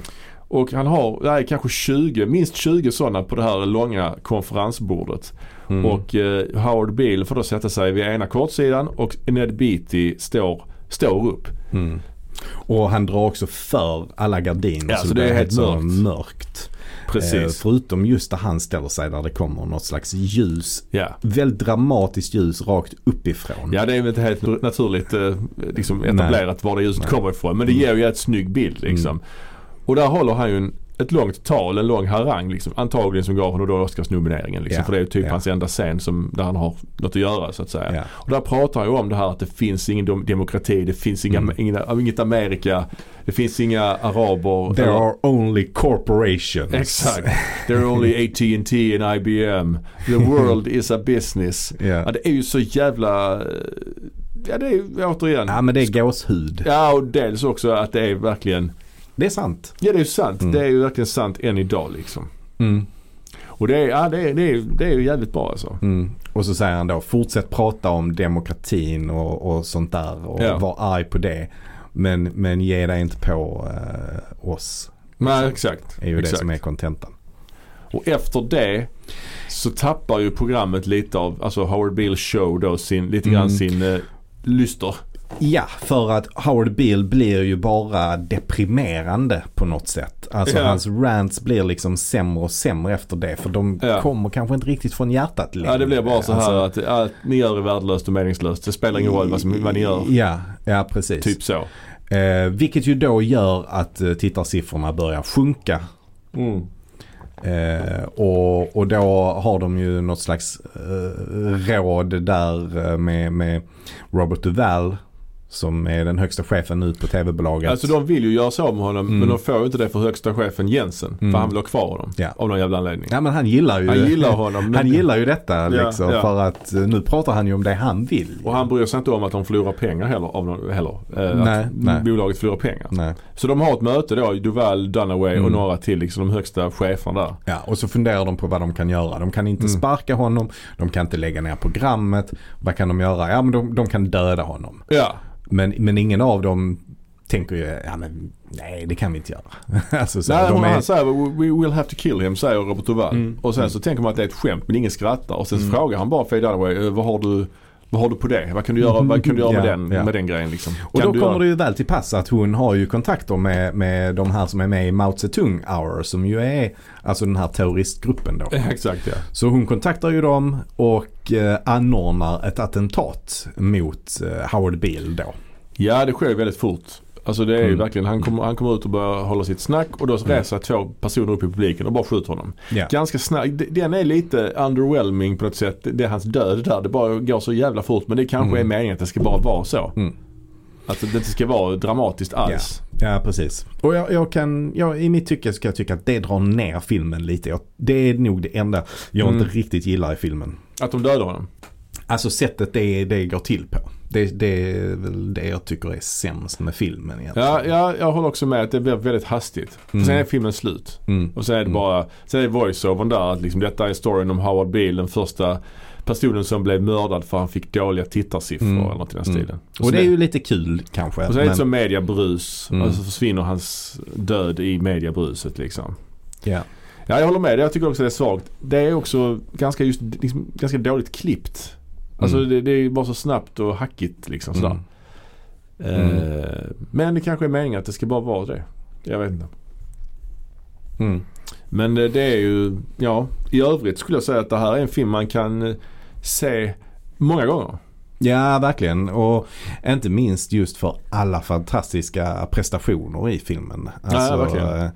Och han har, är kanske 20, minst 20 sådana på det här långa konferensbordet. Mm. Och eh, Howard Beale får då sätta sig vid ena kortsidan och Ned Beatty står, står upp. Mm. Och han drar också för alla gardiner Ja, så, så det är helt mörkt. mörkt. Mörkt. Eh, Precis. förutom just där han ställer sig där det kommer något slags ljus. Ja. Väldigt dramatiskt ljus rakt uppifrån. Ja det är väl inte helt naturligt eh, liksom etablerat var det ljuset Nej. kommer ifrån. Men det ger ju ett snygg bild liksom. Mm. Och där håller han ju en, ett långt tal, en lång harang liksom. Antagligen som gav honom då Oscarsnomineringen liksom. Ja, För det är ju typ ja. hans enda scen som, där han har något att göra så att säga. Ja. Och där pratar han ju om det här att det finns ingen dem- demokrati, det finns inga, Mm. inga, inget Amerika, det finns inga araber. There eller- are only corporations. Exakt. There are only AT&T and IBM. The world is a business. *laughs* Ja. Det är ju så jävla... Ja det är återigen. ja men det är gåshud. Ja och dels också att det är verkligen. Det är sant. Ja det är sant. Mm. Det är ju verkligen sant än idag liksom. Mm. Och det är, ja, det är, det är, det är ju jävligt bra alltså. Mm. Och så säger han då fortsätt prata om demokratin och, och sånt där och Ja. var arg på det. Men, men ge dig inte på eh, oss. Nej exakt. är ju exakt. det som är kontentan. Och efter det så tappar ju programmet lite av, alltså Howard Beale show då sin, lite grann Mm. sin eh, lyster. Ja, för att Howard Beale blir ju bara deprimerande på något sätt. Alltså Ja. hans rants blir liksom sämre och sämre efter det. För de Ja. kommer kanske inte riktigt från hjärtat längre. Ja det blir bara så här Alltså, att ja, ni gör det värdelöst och meningslöst. Det spelar ingen roll vad, som, vad ni gör. Ja, ja precis. Typ så. Eh, vilket ju då gör att eh, tittarsiffrorna börjar sjunka. Mm. Eh, och, och då har de ju något slags eh, råd där eh, med, med Robert Duvall som är den högsta chefen nu på tv-bolaget. Alltså de vill ju göra av med honom Mm. men de får ju inte det för högsta chefen Jensen. Mm. För han vill ha kvar honom. Ja. Av någon jävla anledning. Ja men han gillar ju Han gillar honom. *laughs* Men, Han gillar ju detta liksom ja. för att eh, nu pratar han ju om det han vill. Och han bryr sig inte om att de förlorar pengar heller. Av någon, heller. Eh, Nej, att nej. bolaget förlorar pengar. Nej. Så de har ett möte då, Duval, Dunaway Mm. och några till liksom de högsta cheferna där. Ja, och så funderar de på vad de kan göra. De kan inte Mm. sparka honom, de kan inte lägga ner programmet. Vad kan de göra? Ja men de, de kan döda honom. Ja. Men, men ingen av dem tänker ju, ja men nej det kan vi inte göra. *laughs* alltså, så Nej, de men är, han säger we will have to kill him säger Robert Duval. Mm. Och sen så tänker man att det är ett skämt men ingen skrattar. Och sen Mm. frågar han bara Faye Dunaway, vad har du vad har du på det? Vad kan du göra, vad kan du göra med, *laughs* Ja, den, ja. med den grejen liksom? och kan då kommer göra... det ju väl till pass att hon har ju kontakter med, med de här som är med i Mao Zedong Hour som ju är alltså den här terroristgruppen då. *laughs* Exakt ja. Så hon kontaktar ju dem och eh, anordnar ett attentat mot eh, Howard Beale då. Ja det sker väldigt fort. Alltså det är ju Mm. verkligen, han kommer, han kommer ut och börjar hålla sitt snack och då reser två personer upp i publiken och bara skjuter honom. Ja. Ganska snabbt, den är lite underwhelming på något sätt. Det är hans död där, det bara går så jävla fort men det kanske Mm. är meningen att det ska bara vara så. Mm. Att det inte ska vara dramatiskt alls. Ja, precis. Och jag, jag kan, jag, i mitt tycke ska jag tycka att det drar ner filmen lite. Jag, det är nog det enda jag Mm. inte riktigt gillar i filmen. Att de dödar honom. Alltså sättet det, det går till på. Det, det är väl det jag tycker är sämst med filmen egentligen. Ja, ja, jag håller också med att det blir väldigt hastigt. Mm. Sen är filmen slut. Mm. Och sen är det Mm. bara, sen är voiceovern där att liksom detta är storyn om Howard Beale, den första personen som blev mördad för han fick dåliga tittarsiffror Mm. eller något i den Mm. stilen. Och det är ju lite kul kanske. Och sen är det men- som mediabrus Mm. och så försvinner hans död i mediabruset liksom. ja. Ja, jag håller med. Jag tycker också det är svagt. Det är också ganska, just, liksom, ganska dåligt klippt. Alltså Mm. det, det är bara så snabbt och hackigt liksom sådär. Mm. Eh, men det kanske är meningen att det ska bara vara det. Jag vet inte. Mm. Men det, det är ju, ja i övrigt skulle jag säga att det här är en film man kan eh, se många gånger. Ja, verkligen. Och inte minst just för alla fantastiska prestationer i filmen. Alltså, verkligen. eh,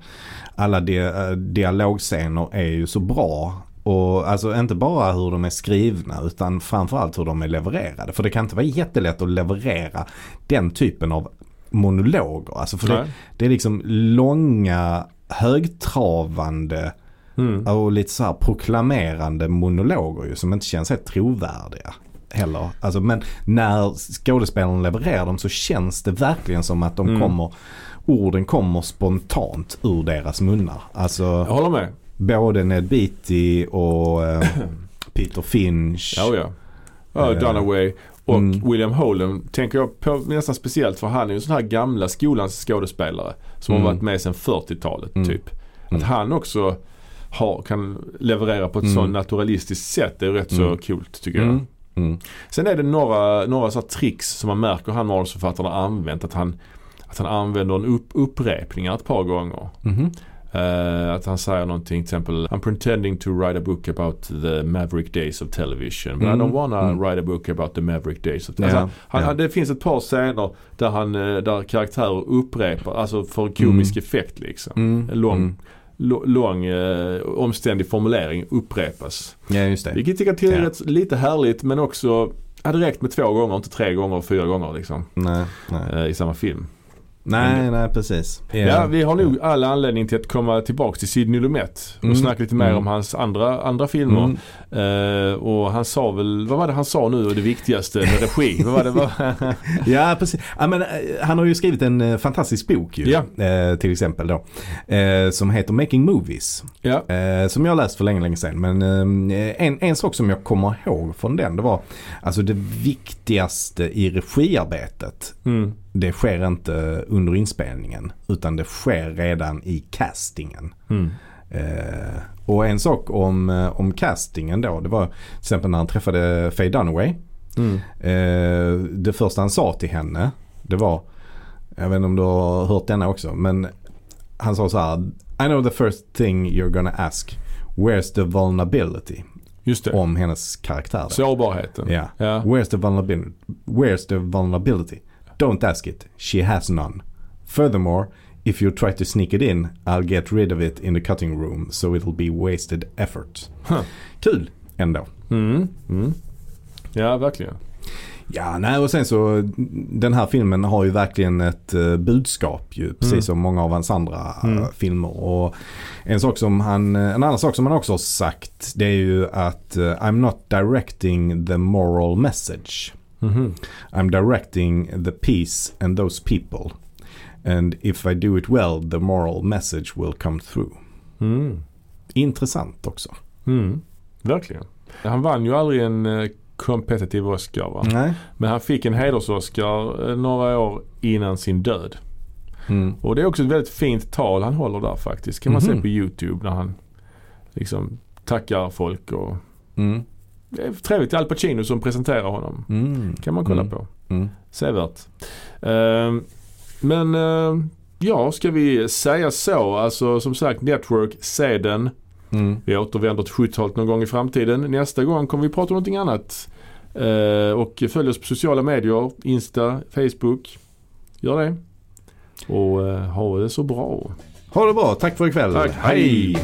alla di- eh, dialogscener är ju så bra. Och alltså inte bara hur de är skrivna utan framförallt hur de är levererade. För det kan inte vara jättelätt att leverera den typen av monologer. Alltså för det, det är liksom långa, högtravande Mm. och lite så här proklamerande monologer ju som inte känns helt trovärdiga heller. Alltså, men när skådespelaren levererar dem så känns det verkligen som att de Mm. kommer, orden kommer spontant ur deras munnar. Alltså Jag håller med. Både Ned Beatty och eh, *coughs* Peter Finch. Ja, ja. ja Eh, Dunaway och mm. William Holden tänker jag på nästan speciellt för han är ju en sån här gamla skolans skådespelare som Mm. har varit med sedan 40-talet Mm. typ. Att Mm. han också har, kan leverera på ett Mm. så naturalistiskt sätt. Det är rätt så Mm. coolt tycker jag. Mm. Sen är det några, några så tricks som man märker han manusförfattaren har använt. Att han, att han använder en upp, upprepningar ett par gånger. Eh, att han säger någonting till exempel I'm pretending to write a book about the maverick days of television. But Mm. I don't wanna Mm. write a book about the maverick days of television. Alltså, han, ja. han, det finns ett par scener där, han, eh, där karaktärer upprepar, alltså för komisk effekt liksom. Mm. Lång, Mm. lång eh, omständig formulering upprepas. Ja just det. Vilket jag tycker är Ja. lite härligt men också hade räckt med två gånger, inte tre gånger och fyra gånger liksom. Nej, nej. Eh, I samma film. Nej, nej precis. Ja, vi har nog all anledning till att komma tillbaks till Sidney Lumet och Mm. snacka lite mer Mm. om hans andra, andra filmer. Mm. Eh, och han sa väl, vad var det han sa nu det viktigaste med regi? vad var det? Vad? *laughs* Ja, precis. Ja, men, eh, han har ju skrivit en eh, fantastisk bok ju. Ja. Eh, till exempel då. Eh, som heter Making Movies. Eh, som jag läst för länge, länge sedan. Men en, en sak som jag kommer ihåg från den det var alltså det viktigaste i regiarbetet. Mm. Det sker inte under inspelningen utan det sker redan i castingen. Mm. Eh, och en sak om, eh, om castingen då det var till exempel när han träffade Faye Dunaway. Mm. Eh, det första han sa till henne det var, jag vet inte om du har hört denna också, men han sa så här I know the first thing you're gonna ask, where's the vulnerability? Just det. Om hennes karaktär. Sårbarheten. Ja. Ja. Where's the vulnerability? Where's the vulnerability? Don't ask it. She has none. Furthermore, if you try to sneak it in, I'll get rid of it in the cutting room so it'll be wasted effort. Huh. Kul ändå. Mm. Mm. Ja, verkligen. Ja, nej och sen så den här filmen har ju verkligen ett eh, budskap ju. Precis Mm. som många av hans andra Mm. filmer. Och en, sak som han, eh, en annan sak som han också har sagt det är ju att eh, I'm not directing the moral message. Mhm. I'm directing the peace and those people. And if I do it well the moral message will come through. Mm. Intressant också. Mm. Verkligen. Han vann ju aldrig en eh, competitive Oscar va? Nej. Men han fick en heders-Oscar eh, några år innan sin död. Mm. Och det är också ett väldigt fint tal han håller där faktiskt. Kan man Mhm. se på YouTube när han liksom tackar folk och Mm. Det är trevligt. Al Pacino som presenterar honom. Mm. Kan man kolla Mm. på. Mm. Sevärt. Ehm, men ehm, ja, ska vi säga så? Alltså som sagt Network, se den. Mm. Vi återvänder till 70-talet någon gång i framtiden. Nästa gång kommer vi prata om någonting annat. Eh, och följ oss på sociala medier. Insta, Facebook. Gör det. Och eh, ha det så bra. Ha det bra. Tack för ikväll. Tack. Hej.